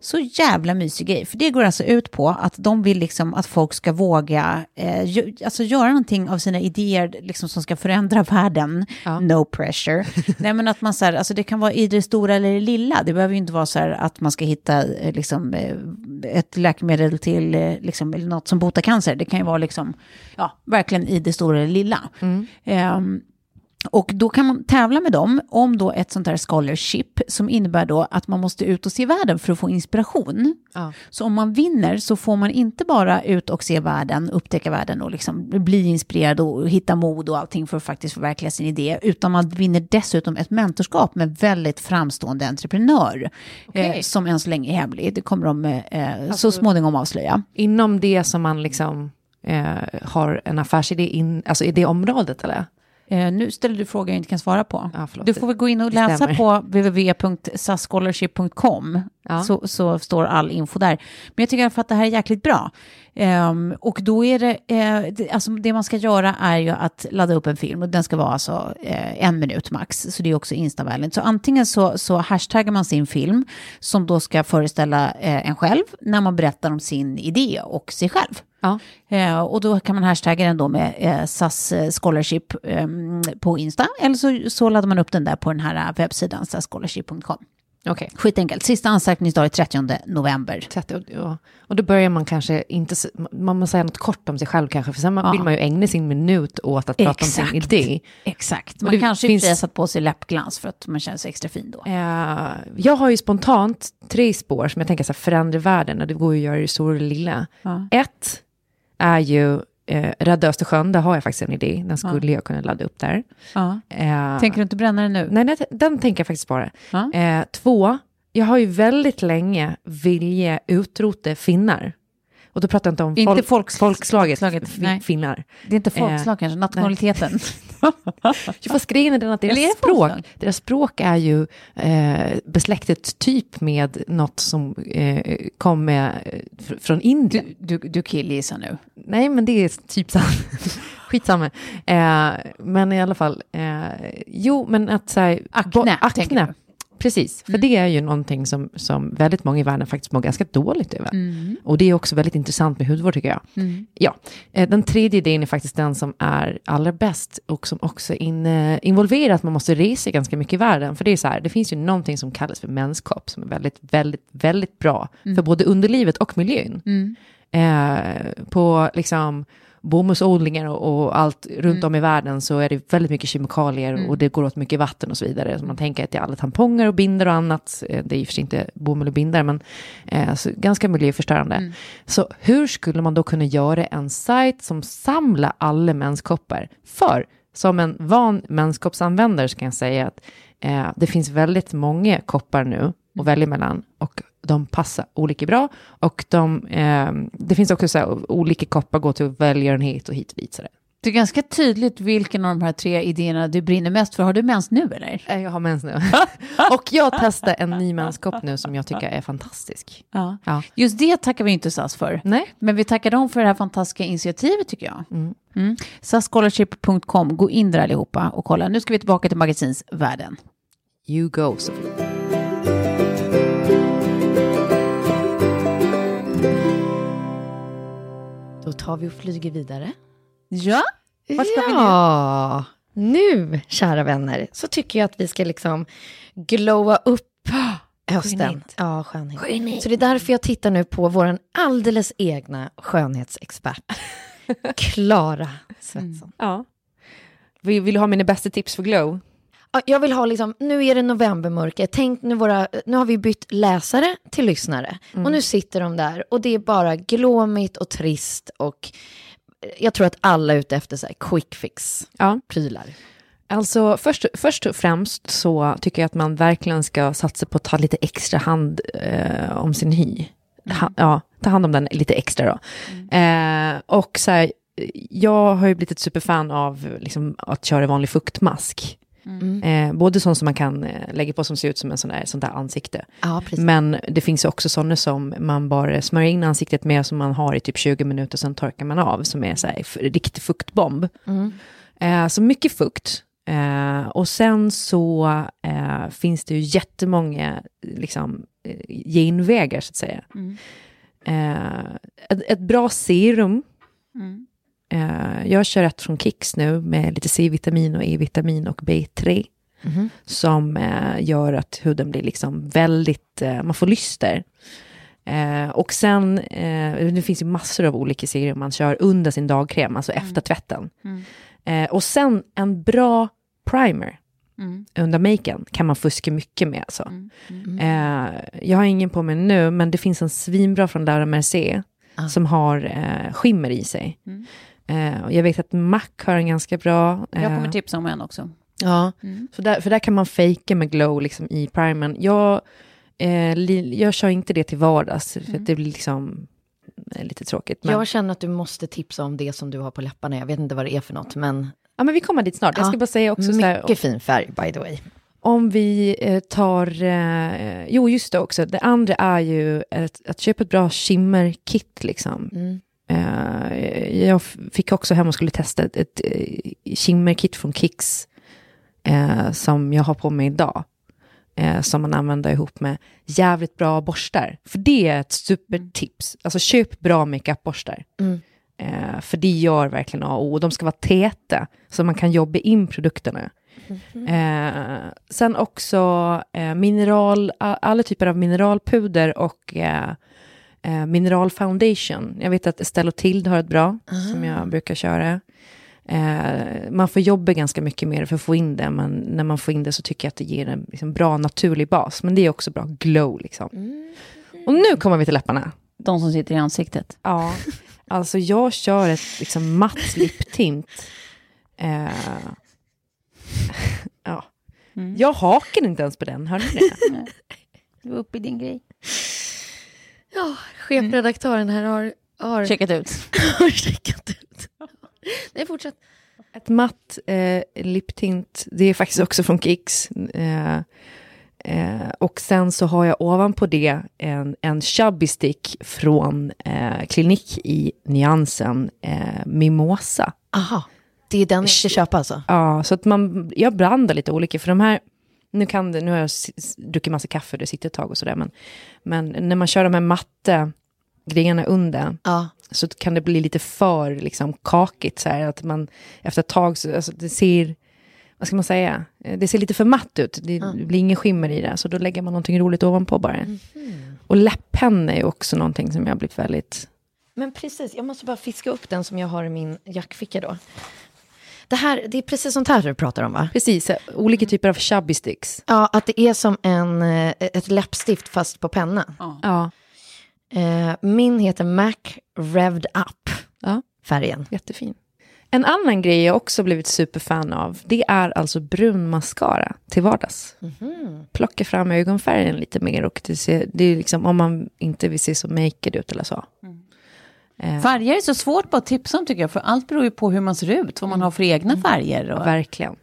Så jävla mysig grej, för det går alltså ut på att de vill liksom att folk ska våga eh, ju, alltså göra någonting av sina idéer liksom som ska förändra [laughs] världen. Ja. No pressure. [laughs] Nej men att man så här, alltså det kan vara i det stora eller det lilla. Det behöver ju inte vara så här att man ska hitta eh, liksom eh, ett läkemedel till eh, liksom, eller något som botar cancer. Det kan ju vara liksom, ja, verkligen i det stora eller lilla. Ehm, och då kan man tävla med dem om då ett sånt här scholarship som innebär då att man måste ut och se världen för att få inspiration. Ja. Så om man vinner så får man inte bara ut och se världen, upptäcka världen och liksom bli inspirerad och hitta mod och allting för att faktiskt förverkliga sin idé, utan man vinner dessutom ett mentorskap med väldigt framstående entreprenör eh, som än så länge är hemlig. Det kommer de eh, så småningom avslöja. Inom det som man liksom eh, har en affärsidé in, alltså i det området eller? Eh, nu ställer du frågor jag inte kan svara på. Ja, du får väl gå in och läsa på www.sascholarship.com Ja. så, så står all info där. Men jag tycker i alla fall att det här är jäkligt bra. Ehm, och då är det, eh, det, alltså det man ska göra är ju att ladda upp en film och den ska vara alltså eh, en minut max. Så det är också instaväldigt. Så antingen så, så hashtaggar man sin film som då ska föreställa eh, en själv när man berättar om sin idé och sig själv. Ja. Eh, och då kan man hashtagga den då med eh, SAS Scholarship eh, på Insta. Eller så, så laddar man upp den där på den här webbsidan, sasscholarship.com. Okej. Skitenkelt. Sista ansökningsdag är 30 november. 30, ja. Och då börjar man kanske inte, man måste säga något kort om sig själv kanske, för sen Ja. vill man ju ägna sin minut åt att prata om sin Exakt. idé. Exakt. Man kanske finns- inte har satt på sig läppglans för att man känner sig extra fin då. Eh, jag har ju spontant tre spår som jag tänker så här, förändra världen, och det går ju att göra i det stora och lilla. Ja. Ett är ju eh, Rädda Östersjön, där har jag faktiskt en idé, den skulle jag kunna ladda upp där. Ja. Eh, Tänker du inte bränna den nu? Nej, nej, den tänker jag faktiskt spara. Ja. Eh, två, jag har ju väldigt länge vilja utrota finnar. Och då pratar jag inte om Inte folk, folks- folkslaget folkslaget, finnar. Det är inte folkslag Eh, kanske, nationaliteten. [laughs] Jag får grejen är den att deras är språk, folkslag? deras språk är ju eh, besläktet typ med något som eh, kom med, eh, fr- från Indien. Du, du, du killgissar nu. Nej, men det är typ samma. [laughs] Skitsamma. Eh, men i alla fall, eh, jo, men att så här, Akne, bo- tänker du? Precis, för det är ju någonting som, som väldigt många i världen faktiskt mår ganska dåligt över. Mm. Och det är också väldigt intressant med hudvård tycker jag. Ja, eh, den tredje idén är faktiskt den som är allra bäst och som också in, eh, involverar att man måste resa ganska mycket i världen. För det är så här, det finns ju någonting som kallas för mänskap som är väldigt, väldigt, väldigt bra för både underlivet och miljön. Eh, på liksom bomullsodlingar och, och allt runt om i världen så är det väldigt mycket kemikalier och det går åt mycket vatten och så vidare. Så man tänker att det är alla tamponger och binder och annat. Eh, Det är i och för sig inte bomull och bindare, men eh, ganska miljöförstörande. Så hur skulle man då kunna göra en sajt som samlar alla menskoppar? För som en van menskoppsanvändare så kan jag säga att eh, det finns väldigt många koppar nu att välja mellan och de passar olika bra. Och de, eh, det finns också så här, olika koppar gå till välgörenhet och hit och dit. Så där. Det är ganska tydligt vilken av de här tre idéerna du brinner mest för. Har du mens nu eller? Eh, Jag har mens nu. [laughs] och jag testar en ny menskopp nu som jag tycker är fantastisk. Ja. Ja. Just det tackar vi inte SAS för. Nej. Men vi tackar dem för det här fantastiska initiativet tycker jag. Mm. Sasscholarship.com, gå in där allihopa och kolla. Nu ska vi tillbaka till magasinsvärlden. You go, Sofie. Tar vi och flyger vidare. Ja, vart ska vi nu? ja, nu, kära vänner, så tycker jag att vi ska liksom glowa upp hösten. Skönhet. Ja, skönhet. Så det är därför jag tittar nu på vår alldeles egna skönhetsexpert, [laughs] Klara Svensson. Ja. Vill, vill du ha mina bästa tips för glow? Ja, Jag vill ha liksom, nu är det novembermörker, tänk nu våra, nu har vi bytt läsare till lyssnare. Och nu sitter de där och det är bara glåmigt och trist och jag tror att alla är ute efter så quick fix Ja. prylar. Alltså först, först och främst så tycker jag att man verkligen ska satsa på att ta lite extra hand eh, om sin hy. Ha, ja, ta hand om den lite extra då. Eh, och så här, jag har ju blivit ett superfan av liksom, att köra vanlig fuktmask. Eh, både sån som man kan eh, lägga på som ser ut som en sån där, sånt där ansikte. Ja. Men det finns också sådana som man bara smörjer in ansiktet med som man har i typ 20 minuter, sen torkar man av, som är så här riktig fuktbomb. Mm. Eh, så mycket fukt. Eh, och sen så eh, finns det ju jättemånga liksom, genvägar, så att säga. Mm. Ett, ett bra serum. Mm. Eh, jag kör ett från Kicks nu med lite C-vitamin och E-vitamin och B3. Mhm. Som eh, gör att huden blir liksom väldigt, eh, man får lyster. Eh, och sen, eh, det finns ju massor av olika serum man kör under sin dagkräm, alltså efter tvätten. Mm. Eh, och sen en bra primer Mm. under maken kan man fuska mycket med. Alltså. Mm. Eh, jag har ingen på mig nu, men det finns en svinbra från Laura Mercier Ah. som har eh, skimmer i sig. Eh, jag vet att Mac har en ganska bra. Jag kommer eh, tipsa om en också. Ja, Mm. så där, för där kan man fejka med glow liksom, i primern. Jag, eh, li, jag kör inte det till vardags, för Mm. att det blir liksom eh, lite tråkigt. Men, Jag känner att du måste tipsa om det som du har på läpparna. Jag vet inte vad det är för något, men ja, men vi kommer dit snart. Jag ska Ja, bara säga också så här, mycket fin färg by the way. om vi eh, tar, eh, jo just det också, det andra är ju att, att köpa ett bra shimmer-kit liksom. Mm. Eh, jag fick också hem och skulle testa ett, ett eh, shimmer-kit från Kicks eh, som jag har på mig idag. Eh, som man använder ihop med jävligt bra borstar. För det är ett supertips. Alltså köp bra makeup-borstar. Mm. Eh, för det gör verkligen A och O. De ska vara täta så man kan jobba in produkterna. Eh, sen också eh, mineral, alla typer av mineralpuder och eh, eh, mineralfoundation. Jag vet att Estelle och Tilde har ett bra som jag brukar köra. Eh, man får jobba ganska mycket med det för att få in det, men när man får in det så tycker jag att det ger en liksom, bra naturlig bas. Men det är också bra glow liksom. Och nu kommer vi till läpparna. De som sitter i ansiktet. Ja, alltså jag kör ett liksom matt liptint. Eh, [laughs] ja. Jag hakar inte ens på den, hörde ni det? Du var uppe i din grej. Ja, chefredaktören här har, har, Checkat ut. [laughs] har checkat ut. Nej, fortsätt. Ett matt eh, liptint, det är faktiskt också från Kicks. Eh, eh, och sen så har jag ovanpå det en, en chubby stick från eh, Klinik i nyansen eh, Mimosa. Aha, det är den jag ska köpa alltså? Ja, så att man, jag blandar lite olika, för de här, nu, kan det, nu har jag druckit massa kaffe, det sitter ett tag och sådär, men, men när man kör de här matte grejerna under, Ja. så kan det bli lite för liksom, kakigt, så här, att man efter ett tag, så, alltså, det ser, vad ska man säga, Eh, det ser lite för matt ut, det, det blir ingen skimmer i det, så då lägger man någonting roligt ovanpå bara. Och läpppenna är också någonting som jag har blivit väldigt, Men precis, jag måste bara fiska upp den som jag har i min jackficka då. Det här, det är precis sånt här du pratar om va? precis, olika typer av chubby sticks. Ja, att det är som en, eh, ett läppstift fast på penna. Ja, Eh, min heter Mac Revved Up, ja. färgen. Jättefin. En annan grej jag också blivit superfan av, det är alltså brun mascara till vardags. Plocka fram ögonfärgen lite mer och det, ser, det är liksom om man inte vill se så maked ut eller så. Eh, Färger är så svårt bara att tipsa om tycker jag, för allt beror ju på hur man ser ut, vad man har för egna färger. Och, verkligen.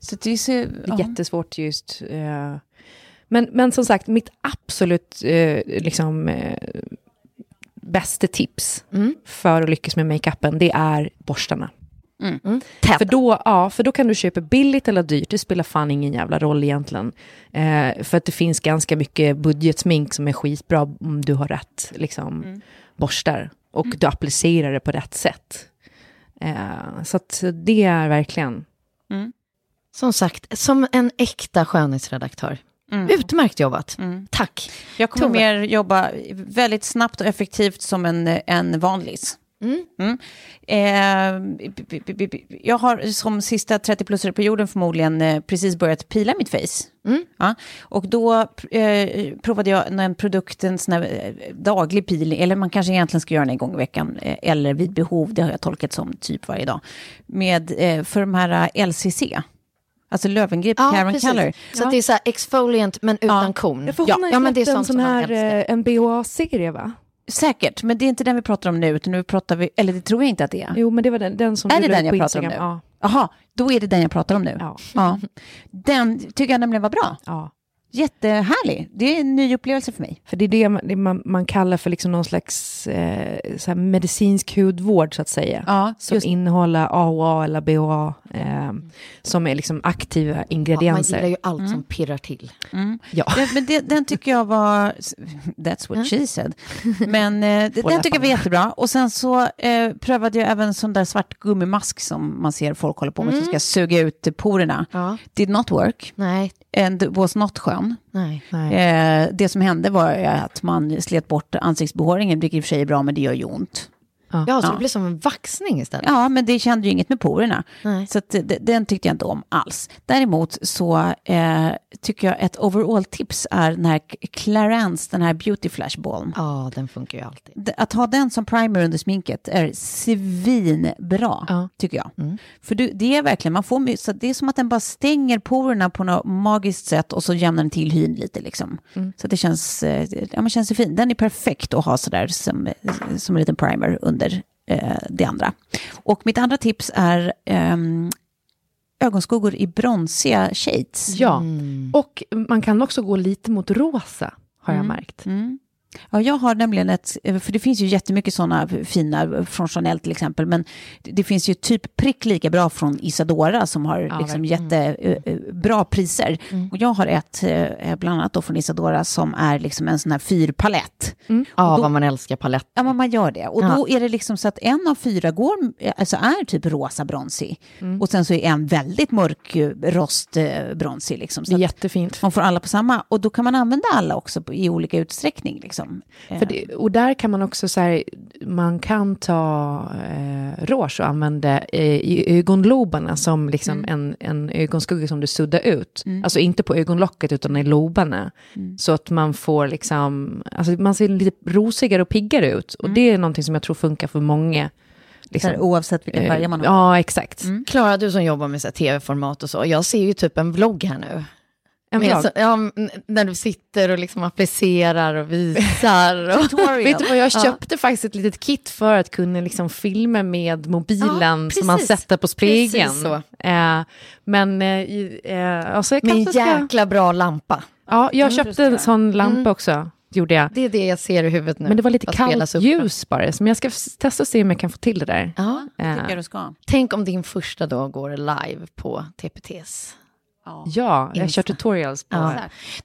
så det är, så, Det är ja. jättesvårt just. eh, men, men som sagt, mitt absolut eh, liksom, eh, bästa tips för att lyckas med makeupen, det är borstarna. Täta. För då, ja, för då kan du köpa billigt eller dyrt, det spelar fan ingen jävla roll egentligen. Eh, för att det finns ganska mycket budgetsmink som är skitbra om du har rätt liksom, borstar. Och du applicerar det på rätt sätt. Eh, så att det är verkligen... Som sagt, som en äkta skönhetsredaktör. Utmärkt jobbat. Tack. Jag kommer Tove. mer jobba väldigt snabbt och effektivt som en, en vanlis. Mm. Eh, b- b- b- b- jag har som sista 30-plussare på jorden förmodligen eh, precis börjat pila mitt face. Ja, och då eh, provade jag en produkt, en sån här eh, daglig peeling, eller man kanske egentligen ska göra den en gång i veckan, eh, eller vid behov, det har jag tolkat som typ varje dag, med, eh, för de här eh, LCC. Alltså Löwengrip Karen Color. Så att det är så här exfoliant men utan korn. Ja, för hon ja, har ju ja, men det är en som sån här, eh, en BHA-serie va? Säkert, men det är inte den vi pratar om nu, utan nu pratar vi, eller det tror jag inte att det är. Jo, men det var den, den som Är det den jag pratar om nu? Instagram. Ja, Jaha, då är det den jag pratar om nu. Ja. Ja. Den tycker jag nämligen var bra. ja. Jättehärlig. Det är en ny upplevelse för mig. För det är det man, det man, man kallar för liksom någon slags eh, så här medicinsk hudvård, så att säga. Ja, som just- innehåller AOA eller BHA, eh, som är liksom aktiva Ja, man ingredienser. gillar ju allt som pirrar till. Ja. Den, men det, den tycker jag var... That's what she said. Men eh, den tycker jag var jättebra. Och sen så eh, prövade jag även sån där svart gummimask som man ser folk håller på med, som ska suga ut porerna. Ja. Did not work. Nej, And was not skön. nej. Nej. Eh, det som hände var att man slet bort ansiktsbehåringen, vilket i och för sig är bra, men det gör ju ont. Ja, så Ja. det blir som en vaxning istället. Ja, men det kände ju inget med porerna. Nej. Så att, det- den tyckte jag inte om alls. Däremot så eh, tycker jag ett overall-tips är den här Clarence, den här beauty flash balm. Ja, den funkar ju alltid. Att ha den som primer under sminket är svinbra, Ja. tycker jag. För du, det är verkligen, man får, så det är som att den bara stänger porerna på något magiskt sätt och så jämnar den till hyn lite liksom. Så att det känns, eh, ja, men känns ju fin. Den är perfekt att ha sådär som, som en liten primer under eh, det andra. Och mitt andra tips är ehm, ögonskuggor i bronsiga shades. Ja, och man kan också gå lite mot rosa, har jag märkt. Mm. Ja, jag har nämligen ett, för det finns ju jättemycket sådana fina från Chanel till exempel, men det, finns ju typ prick lika bra från Isadora som har Ja, liksom jättebra priser. Och jag har ett, eh, bland annat då från Isadora, som är liksom en sån här fyrpalett. Ja, då- vad man älskar paletter. Ja, men man gör det. Och Ja. då är det liksom så att en av fyra går, alltså är typ rosa bronsig. Och sen så är en väldigt mörk eh, rost eh, bronsig. Liksom. Så Det är jättefint. man får alla på samma. Och då kan man använda alla också på, i olika utsträckning. Liksom. För det, och där kan man också så här, man kan ta eh, rouge och använda eh, i ögonlobarna som liksom en, en ögonskugga som du suddar ut. Alltså inte på ögonlocket utan i lobarna. Så att man får liksom, alltså man ser lite rosigare och piggare ut. Och det är någonting som jag tror funkar för många. Liksom, här, oavsett vilka eh, färger man har. Ja, exakt. Klara, du som jobbar med tv-format och så, jag ser ju typ en vlogg här nu. En Med vlogg. så, ja, när du sitter och liksom applicerar och visar. [laughs] Och, Vet du vad, jag köpte faktiskt ett litet kit för att kunna liksom filma med mobilen Ja, som man sätter på spegeln. Eh, men eh, eh, alltså jag med en kanske ska... jäkla bra lampa. Ja, jag köpte en sån lampa också, gjorde jag. Det är det jag ser i huvudet nu. Men det var lite kallt ljus bara, så men jag ska testa och se om jag kan få till det där. Ja. Eh, tycker jag du ska. Tänk om din första dag går live på TPTs. Ja, jag Insta. kör tutorials på Ja.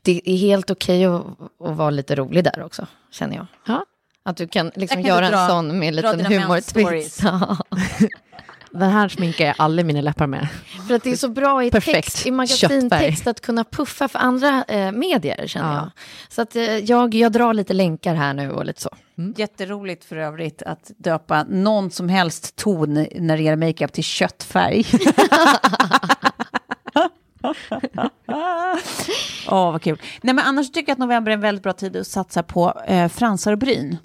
Det är helt okej att, att vara lite rolig där också, känner jag. Ja. Att du kan liksom kan göra dra- en sån med en liten humortwist. Ja. [laughs] Den här sminkar jag alla mina läppar med. För att det är så bra i Perfekt. text, i magasintext att kunna puffa för andra eh, medier, känner Ja. jag. Så att eh, jag, jag drar lite länkar här nu och lite så. Jätteroligt för övrigt att döpa någon som helst ton när det gäller makeup till köttfärg. [laughs] [laughs] [laughs] Åh, vad kul. Nej, men annars tycker jag att november är en väldigt bra tid att satsa på eh, fransar och bryn.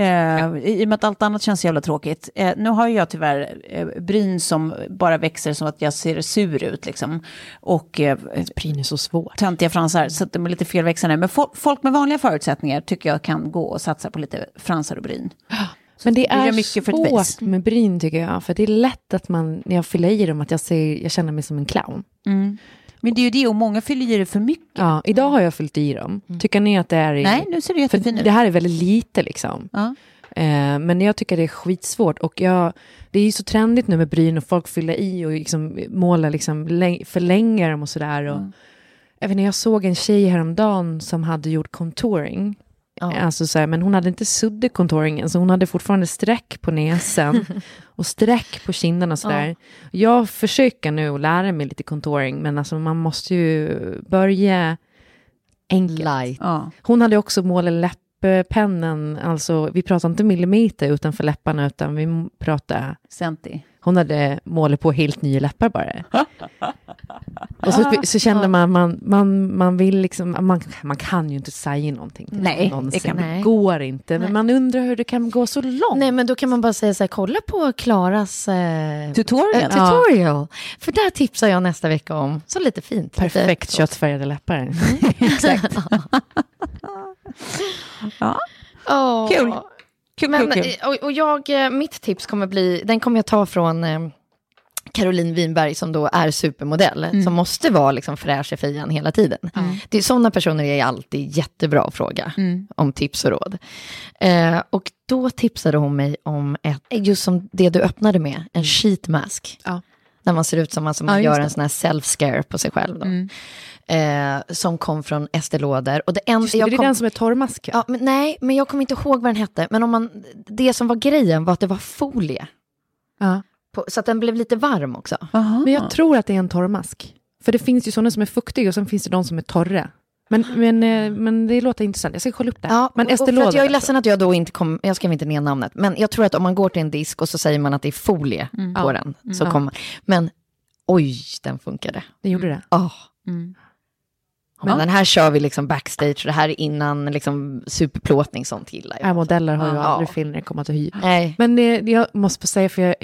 Eh, I och med att allt annat känns jävla tråkigt. Eh, nu har jag tyvärr eh, bryn som bara växer så att jag ser sur ut liksom. Och eh, Bryn är så svårt. töntiga fransar, så att de är lite felväxande. Men fo- folk med vanliga förutsättningar tycker jag kan gå och satsa på lite fransar och bryn. Men det är mycket svårt med bryn tycker jag. För det är lätt att man, när jag fyller i dem, att jag, ser, jag känner mig som en clown. Men det är ju det, och många fyller i det för mycket. Ja, idag har jag fyllt i dem. Tycker ni att det är... i- Nej, nu ser det För jättefin ut. det här är väldigt lite liksom. Ja. Eh, men jag tycker det är skitsvårt. Och jag, det är ju så trendigt nu med bryn och folk fyller i och liksom målar, liksom, läng- förlänger dem och sådär. Och, jag, inte, jag såg en tjej häromdagen som hade gjort contouring. Alltså så här, men hon hade inte suddat contouringen, så hon hade fortfarande streck på näsan [laughs] och streck på kinderna och sådär. Jag försöker nu att lära mig lite contouring, men alltså man måste ju börja enkelt. Light. Ja. Hon hade också målat läpppennan, alltså vi pratar inte millimeter utanför läpparna, utan vi pratar, Centi. Hon hade målat på helt nya läppar bara. Och så, så kände man, man, man, man vill liksom, man, man kan ju inte säga någonting. Nej, någon det kan man- går inte. Men man undrar hur det kan gå så långt. Nej, men då kan man bara säga så här, kolla på Klaras eh, Tutorial. eh, tutorial. För där tipsar jag nästa vecka om, så lite fint. Perfekt lite, köttfärgade läppar. [laughs] [laughs] Exakt. ja. Kul. Kul, Men, kul, kul. eh, och, och jag, eh, mitt tips kommer bli, den kommer jag ta från eh, Caroline Winberg som då är supermodell, Mm. som måste vara liksom fräsch i fejan hela tiden. Det är sådana personer är alltid jättebra att fråga Mm. om tips och råd. Eh, och då tipsade hon mig om ett, just som det du öppnade med, en sheet mask. Ja. När man ser ut som man, som Ja, gör en sån här self-scare på sig själv. Då. Mm. Eh, som kom från Estée Lauder. Och det enda, Just det, jag det är kom, den som är torrmask. ja, men, nej, men jag kommer inte ihåg vad den hette. Men om man, det som var grejen var att det var folie. Ja. På, så att den blev lite varm också. Aha. Men jag tror att det är en torrmask. För det finns ju sådana som är fuktiga och sen finns det de som är torra. Men, men, eh, men det låter intressant. Jag ska kolla upp det. Ja, men och- och Estée för Lauder. att jag är alltså. ledsen att jag då inte kom, jag skrev inte ner namnet, men jag tror att om man går till en disk och så säger man att det är folie på Ja. den, så Ja. kommer Men oj, den funkade. Det gjorde det. Oh. Mm. Men den här kör vi liksom backstage, det här är innan liksom superplåtning, sånt gillar jag. Ja, modeller har ju Ja. aldrig fel när det kommer till hy. Nej. Men eh, jag måste få säga, för jag,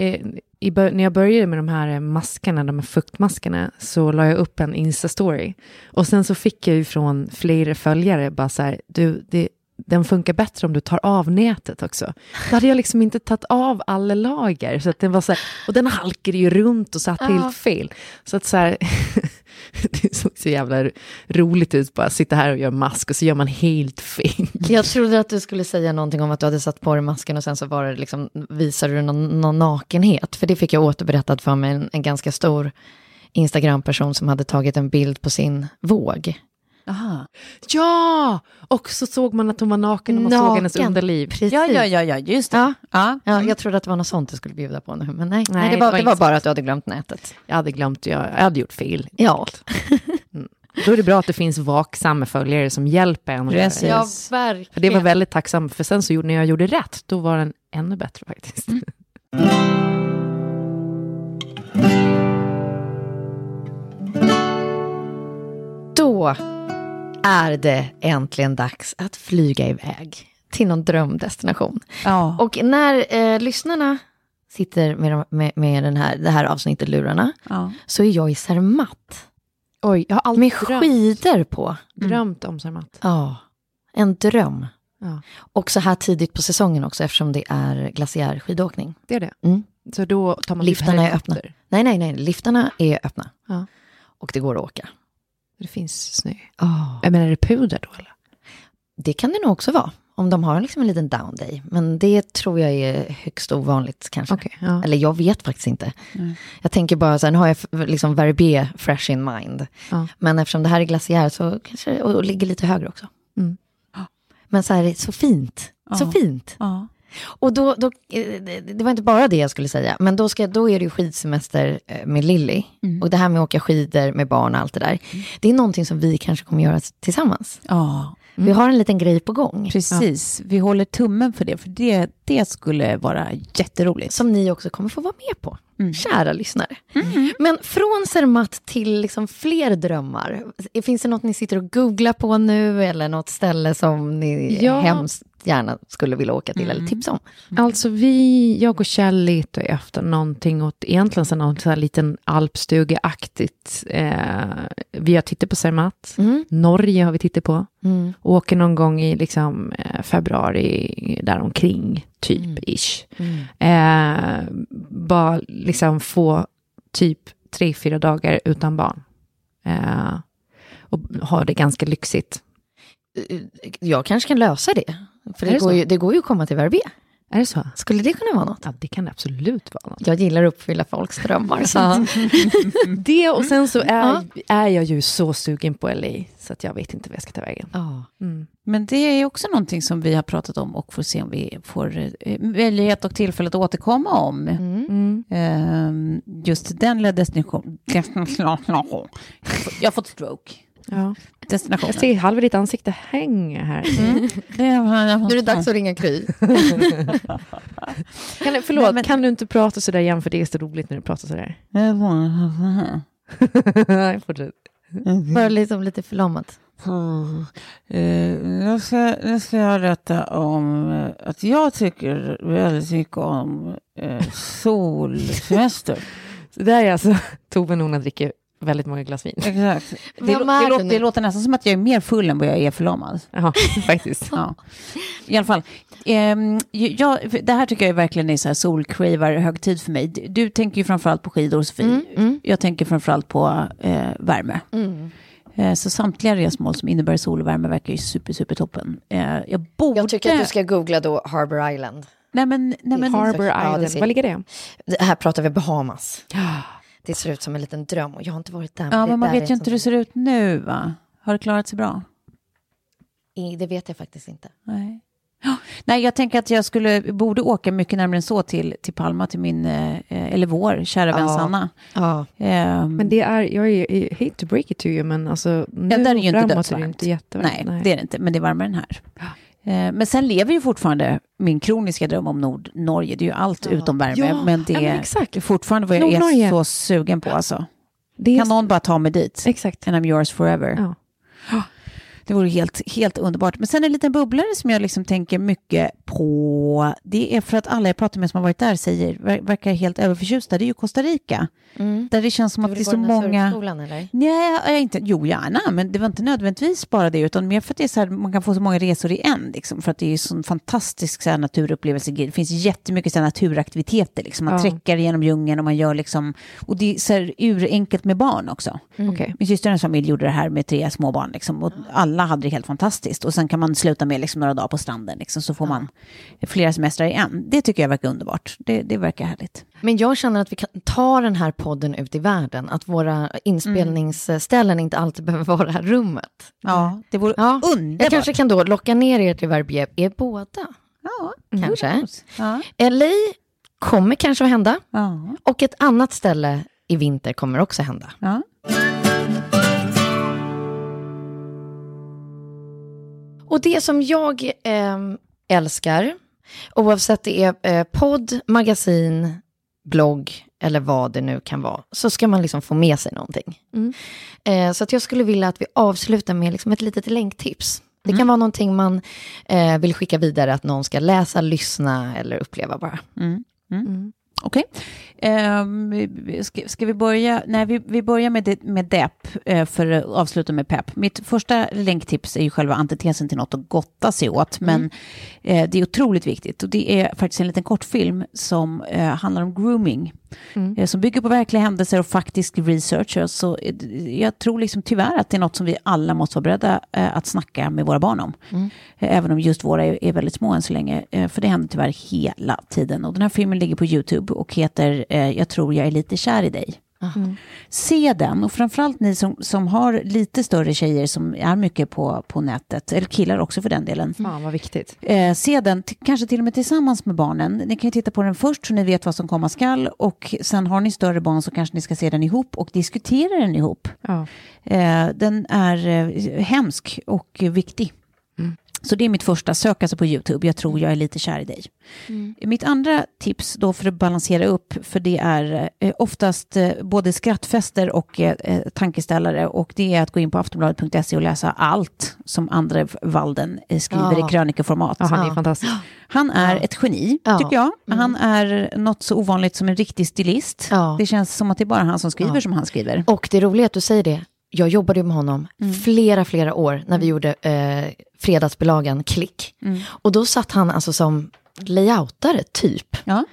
i, när jag började med de här maskerna, de här fuktmaskerna, så la jag upp en Insta-story. Och sen så fick jag ju från flera följare bara så här, du, det, den funkar bättre om du tar av nätet också. Då hade jag liksom inte tagit av alla lager. Så att den var så här, och den halkade ju runt och satt Ja. helt fel. Så att så här, [laughs] [laughs] det såg så jävla roligt ut, bara sitta här och göra mask och så gör man helt [laughs] fel. Jag trodde att du skulle säga någonting om att du hade satt på dig masken och sen så var det liksom, visade du någon, någon nakenhet. För det fick jag återberättat för mig, en, en ganska stor Instagram-person som hade tagit en bild på sin våg. Aha. Ja! Och så såg man att hon var naken och man såg hennes Naken. underliv. Precis. Ja, ja, ja, ja, just det. Ja. Ja. Ja, jag trodde att det var något sånt du skulle bjuda på nu, men nej. nej, Nej, det, var, det var det var inte bara att du hade glömt nätet. Jag hade glömt, jag, jag hade gjort fel. Ja, [laughs] Då är det bra att det finns vaksamma följare som hjälper en. Precis. ja verkligen. För det var väldigt tacksamt, för sen så gjorde, när jag gjorde rätt, då var den ännu bättre faktiskt. [laughs] Då är det äntligen dags att flyga iväg till någon drömdestination. Ja. Och när eh, lyssnarna sitter med, de- med, med den här, det här avsnittet lurarna, ja. så är jag i Zermatt. Oj, jag har alltid Med drömt, skidor på. drömt om Zermatt. Ja, en dröm. Ja, Och så här tidigt på säsongen också, eftersom det är glaciärskidåkning. det är det. Mm. Så då tar man Liftarna typ är öppna. Nej, nej, nej, liftarna är öppna. Ja. Och det går att åka. Det finns snö. Oh. Jag menar, är det puder då eller? Det kan det nog också vara, om de har liksom en liten down day. Men det tror jag är högst ovanligt kanske. Okej, ja. Eller jag vet faktiskt inte. Mm. Jag tänker bara så här, nu har jag liksom Verbier fresh in mind. Ja. Men eftersom det här är glaciär så kanske det och ligger lite högre också. Mm. Men så här, så fint. Så Ja. fint. Ja. Och då, då, eh, det var inte bara det jag skulle säga, men då, ska, då är det ju skidsemester eh, med Lilly. Mm. Och det här med att åka skidor med barn och allt det där. Det är någonting som vi kanske kommer göra tillsammans. ja. Vi har en liten grej på gång. Precis. Vi håller tummen för det, för det, det skulle vara jätteroligt. Som ni också kommer få vara med på, Mm. kära lyssnare. Men från Zermatt till liksom fler drömmar. Finns det något ni sitter och googlar på nu eller något ställe som ni Ja. hemskt gärna skulle vilja åka till eller tipsa om? Alltså vi, jag och Kjell letar efter någonting åt, egentligen så någon så här liten alpstugeaktigt. Eh, vi har tittat på Zermatt. Mm. Norge har vi tittat på. Mm. Åker någon gång i liksom, eh, februari däromkring, typ, Mm. ish. Eh, bara liksom få typ tre, fyra dagar utan barn. Eh, och ha det ganska lyxigt. Jag kanske kan lösa det. För det, det går ju, det går ju att komma till Verbier. Är det så? Skulle det kunna vara något? Ja, det kan det absolut vara något. Jag gillar att uppfylla folks drömmar. Så. [laughs] Det och sen så är, Ja. är jag ju så sugen på LA, så att jag vet inte vad jag ska ta vägen. Ja. Mm. Men det är också någonting som vi har pratat om och får se om vi får eh, möjlighet och tillfälle att återkomma om. Mm. Ehm, just den destination. [laughs] Jag har fått stroke. Ja. Destinationen. Jag ser halva ditt ansikte hänga här. Nu är det dags att ringa Kry. [laughs] Kan, du- förlåt, Nej, men- kan du inte prata sådär igen, för det är så roligt när du pratar sådär. [laughs] Fortsätt. Bara liksom lite förlamat. Eh, nu, ska, nu ska jag berätta om eh, att jag tycker väldigt mycket om eh, solsemester. [laughs] Så där är alltså Tove Nona dricker väldigt många glas vin. Exakt. Det, det, låter, det låter nästan som att jag är mer full än vad jag är förlamad. Ja, [laughs] faktiskt. Ja. I alla fall. Ehm, jag, det här tycker jag verkligen är så här solcravar-högtid för mig. Du, tänker ju framförallt på skidor, Sofie. Mm, mm. Jag tänker framförallt på eh, värme. Mm. Eh, så samtliga resmål som innebär sol och värme verkar ju super, super toppen. Eh, jag borde... Jag tycker att du ska googla då Harbour Island. Nej men, nej, men Harbour Ja, det Island, ser- var ligger det? Det här pratar vi Bahamas. Det ser ut som en liten dröm och jag har inte varit där. Ja, men man vet ju inte hur det ser ut nu, va? Har det klarat sig bra? I- Det vet jag faktiskt inte. Nej. Nej, jag tänker att jag skulle, borde åka mycket närmare än så till, till Palma, till min, eh, eller vår kära vän Ja. Sanna. Ja. Ehm, Men det är, jag är, I hate to break it to you, men alltså nu Ja, där är ju inte framåt är det inte jättevarmt. Nej, det är det inte, men det är varmare än här. Eh, Men sen lever ju fortfarande min kroniska dröm om Nordnorge. Det är ju allt utom värme, Ja, men det ja, är exakt. fortfarande vad jag är så sugen på. Alltså. det Kan någon bara ta mig dit? Exakt. And I'm yours forever. Ja. Det vore helt, helt underbart. Men sen en liten bubblare som jag liksom tänker mycket på. Det är för att alla jag pratar med som har varit där säger, ver- verkar helt överförtjusta. Det är ju Costa Rica. Mm. Där det känns som att det är så många... Eller? Nej, jag inte, jo gärna, men det var inte nödvändigtvis bara det, utan mer för att det är så här, man kan få så många resor i en, liksom, för att det är så en fantastisk så här, naturupplevelse. Det finns jättemycket så här, naturaktiviteter, liksom. man Ja. träckar genom djungeln och man gör liksom, och det är så här, urenkelt med barn också. Okej. Min syster och hennes familj gjorde det här med tre små barn, liksom, och alla hade det helt fantastiskt. Och sen kan man sluta med liksom, några dagar på stranden, liksom, så får man flera semestrar i en. Det tycker jag verkar underbart. Det, det verkar härligt. Men jag känner att vi kan ta den här podden ut i världen. Att våra inspelningsställen inte alltid behöver [laughs] vara det här rummet. Ja, det vore Ja, underbart. Jag kanske kan då locka ner er till Verbier, er båda. Ja, Kanske. ja. LA kommer kanske att hända. ja. Och ett annat ställe i vinter kommer också hända. ja. Och det som jag ehm, älskar, oavsett det är eh, podd, magasin, blogg eller vad det nu kan vara, så ska man liksom få med sig någonting. Mm. Eh, så att jag skulle vilja att vi avslutar med liksom ett litet länktips. Det kan vara någonting man eh, vill skicka vidare, att någon ska läsa, lyssna eller uppleva bara. Mm. Mm. Okej. Ehm, vi- ska, ska vi börja? Nej, vi, vi börjar med, det, med depp eh, för att avsluta med pepp. Mitt första länktips är ju själva antitesen till något att gotta sig åt, men eh, det är otroligt viktigt. Och det är faktiskt en liten kortfilm som eh, handlar om grooming, eh, som bygger på verkliga händelser och faktisk research. Så eh, jag tror liksom tyvärr att det är något som vi alla måste vara beredda eh, att snacka med våra barn om. Eh, Även om just våra är, väldigt små än så länge. För det händer tyvärr hela tiden. Och den här filmen ligger på YouTube och heter Jag tror jag är lite kär i dig. Se den och framförallt ni som, som har lite större tjejer som är mycket på, på nätet, eller killar också för den delen. Fan vad viktigt. Eh, se den, kanske till och med tillsammans med barnen. Ni kan ju titta på den först så ni vet vad som komma skall och sen har ni större barn så kanske ni ska se den ihop och diskutera den ihop. Ja. Eh, den är eh, hemsk och viktig. Så det är mitt första, sök alltså på YouTube, jag tror jag är lite kär i dig. Mitt andra tips då för att balansera upp, för det är eh, oftast eh, både skrattfester och eh, tankeställare och det är att gå in på aftonbladet.se och läsa allt som Andrev Walden skriver Ja. i krönikeformat. Ja, han är Ja. fantastisk. Han är ett geni, Ja. tycker jag. Han är något så ovanligt som en riktig stilist. Ja. Det känns som att det är bara han som skriver Ja. som han skriver. Och det är roligt att du säger det. Jag jobbade ju med honom flera, flera år när vi gjorde eh, fredagsbilagan Klick. Och då satt han alltså som layoutare, typ. Ja.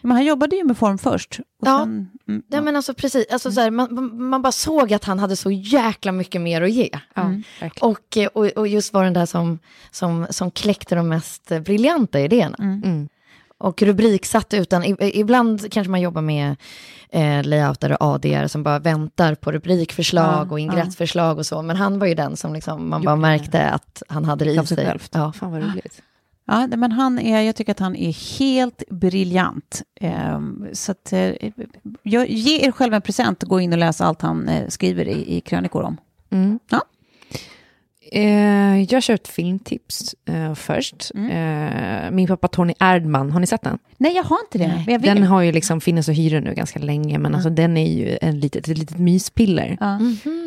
Men han jobbade ju med form först. Och Ja. sen, mm, Ja, men alltså precis, alltså, så här, man, man- bara såg att han hade så jäkla mycket mer att ge. Ja, Mm. Och, eh, och, och just var den där som, som, som kläckte de mest briljanta idéerna. Och rubriksatt utan, ibland kanske man jobbar med eh, layoutare och ADR som bara väntar på rubrikförslag Ja, och ingressförslag och så. Men han var ju den som liksom, man bara märkte att han hade det i sig sig. självt. Ja. Fan vad roligt. Ja, men han är, jag tycker att han är helt briljant. Ehm, så att, eh, jag, ge er själv en present och gå in och läsa allt han eh, skriver i, i krönikor om. Mm. Ja. Eh, jag kör ett filmtips eh, först. Mm. Eh, min pappa Tony Erdman, har ni sett den? Nej, jag har inte det. Men jag Den har ju liksom funnits att hyra nu ganska länge, men alltså, den är ju en litet, ett litet myspiller.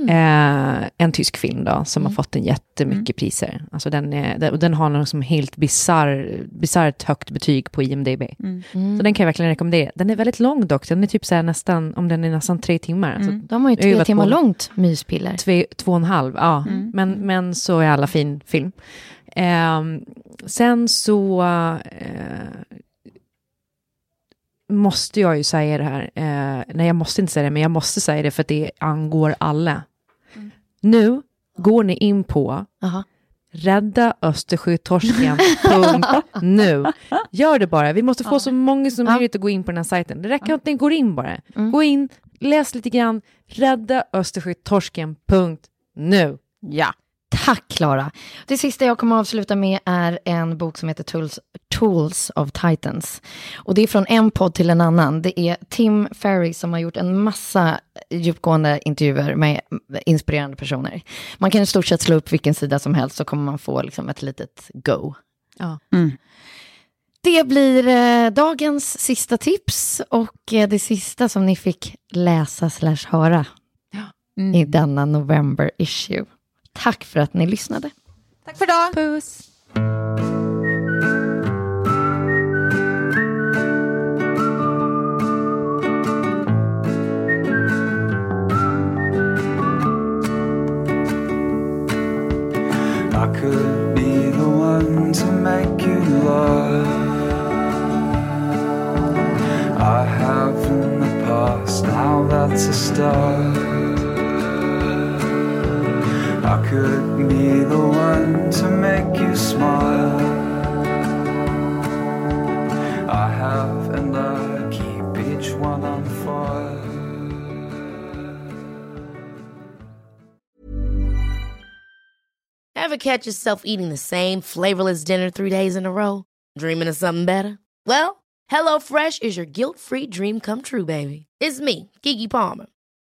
Eh, en tysk film då, som Mm. har fått en jättemycket priser. Alltså den, är, den, och den har något som helt bizarr, bisarrt högt betyg på IMDB. Mm. Så den kan jag verkligen rekommendera. Den är väldigt lång dock, den är typ så här nästan, om den är nästan tre timmar. Alltså, De har ju tre timmar på- långt myspiller. Två, två och en halv, ja. Mm. Men, så är alla fin film. Ehm, sen så eh, måste jag ju säga det här. Eh, nej, jag måste inte säga det, men jag måste säga det för att det angår alla. Mm. Nu går ni in på Aha. Rädda Östersjötorsken.nu. [laughs] Gör det bara. Vi måste få så många som Ja. möjligt att gå in på den här sajten. Det räcker att ni går in bara. Gå in, läs lite grann. Rädda Östersjötorsken.nu. Ja. Tack Klara. Det sista jag kommer att avsluta med är en bok som heter Tools, Tools of Titans. Och det är från en podd till en annan. Det är Tim Ferry som har gjort en massa djupgående intervjuer med inspirerande personer. Man kan i stort sett slå upp vilken sida som helst så kommer man få liksom ett litet go. Ja. Mm. Det blir eh, dagens sista tips och eh, det sista som ni fick läsa slash höra Mm. i denna november issue. Tack för att ni lyssnade. Tack för idag. Puss. I could be the one to make you love. I have in the past, now that's a start. I could be the one to make you smile. I have and I keep each one on fire. Ever catch yourself eating the same flavorless dinner three days in a row? Dreaming of something better? Well, HelloFresh is your guilt-free dream come true, baby. It's me, Kiki Palmer.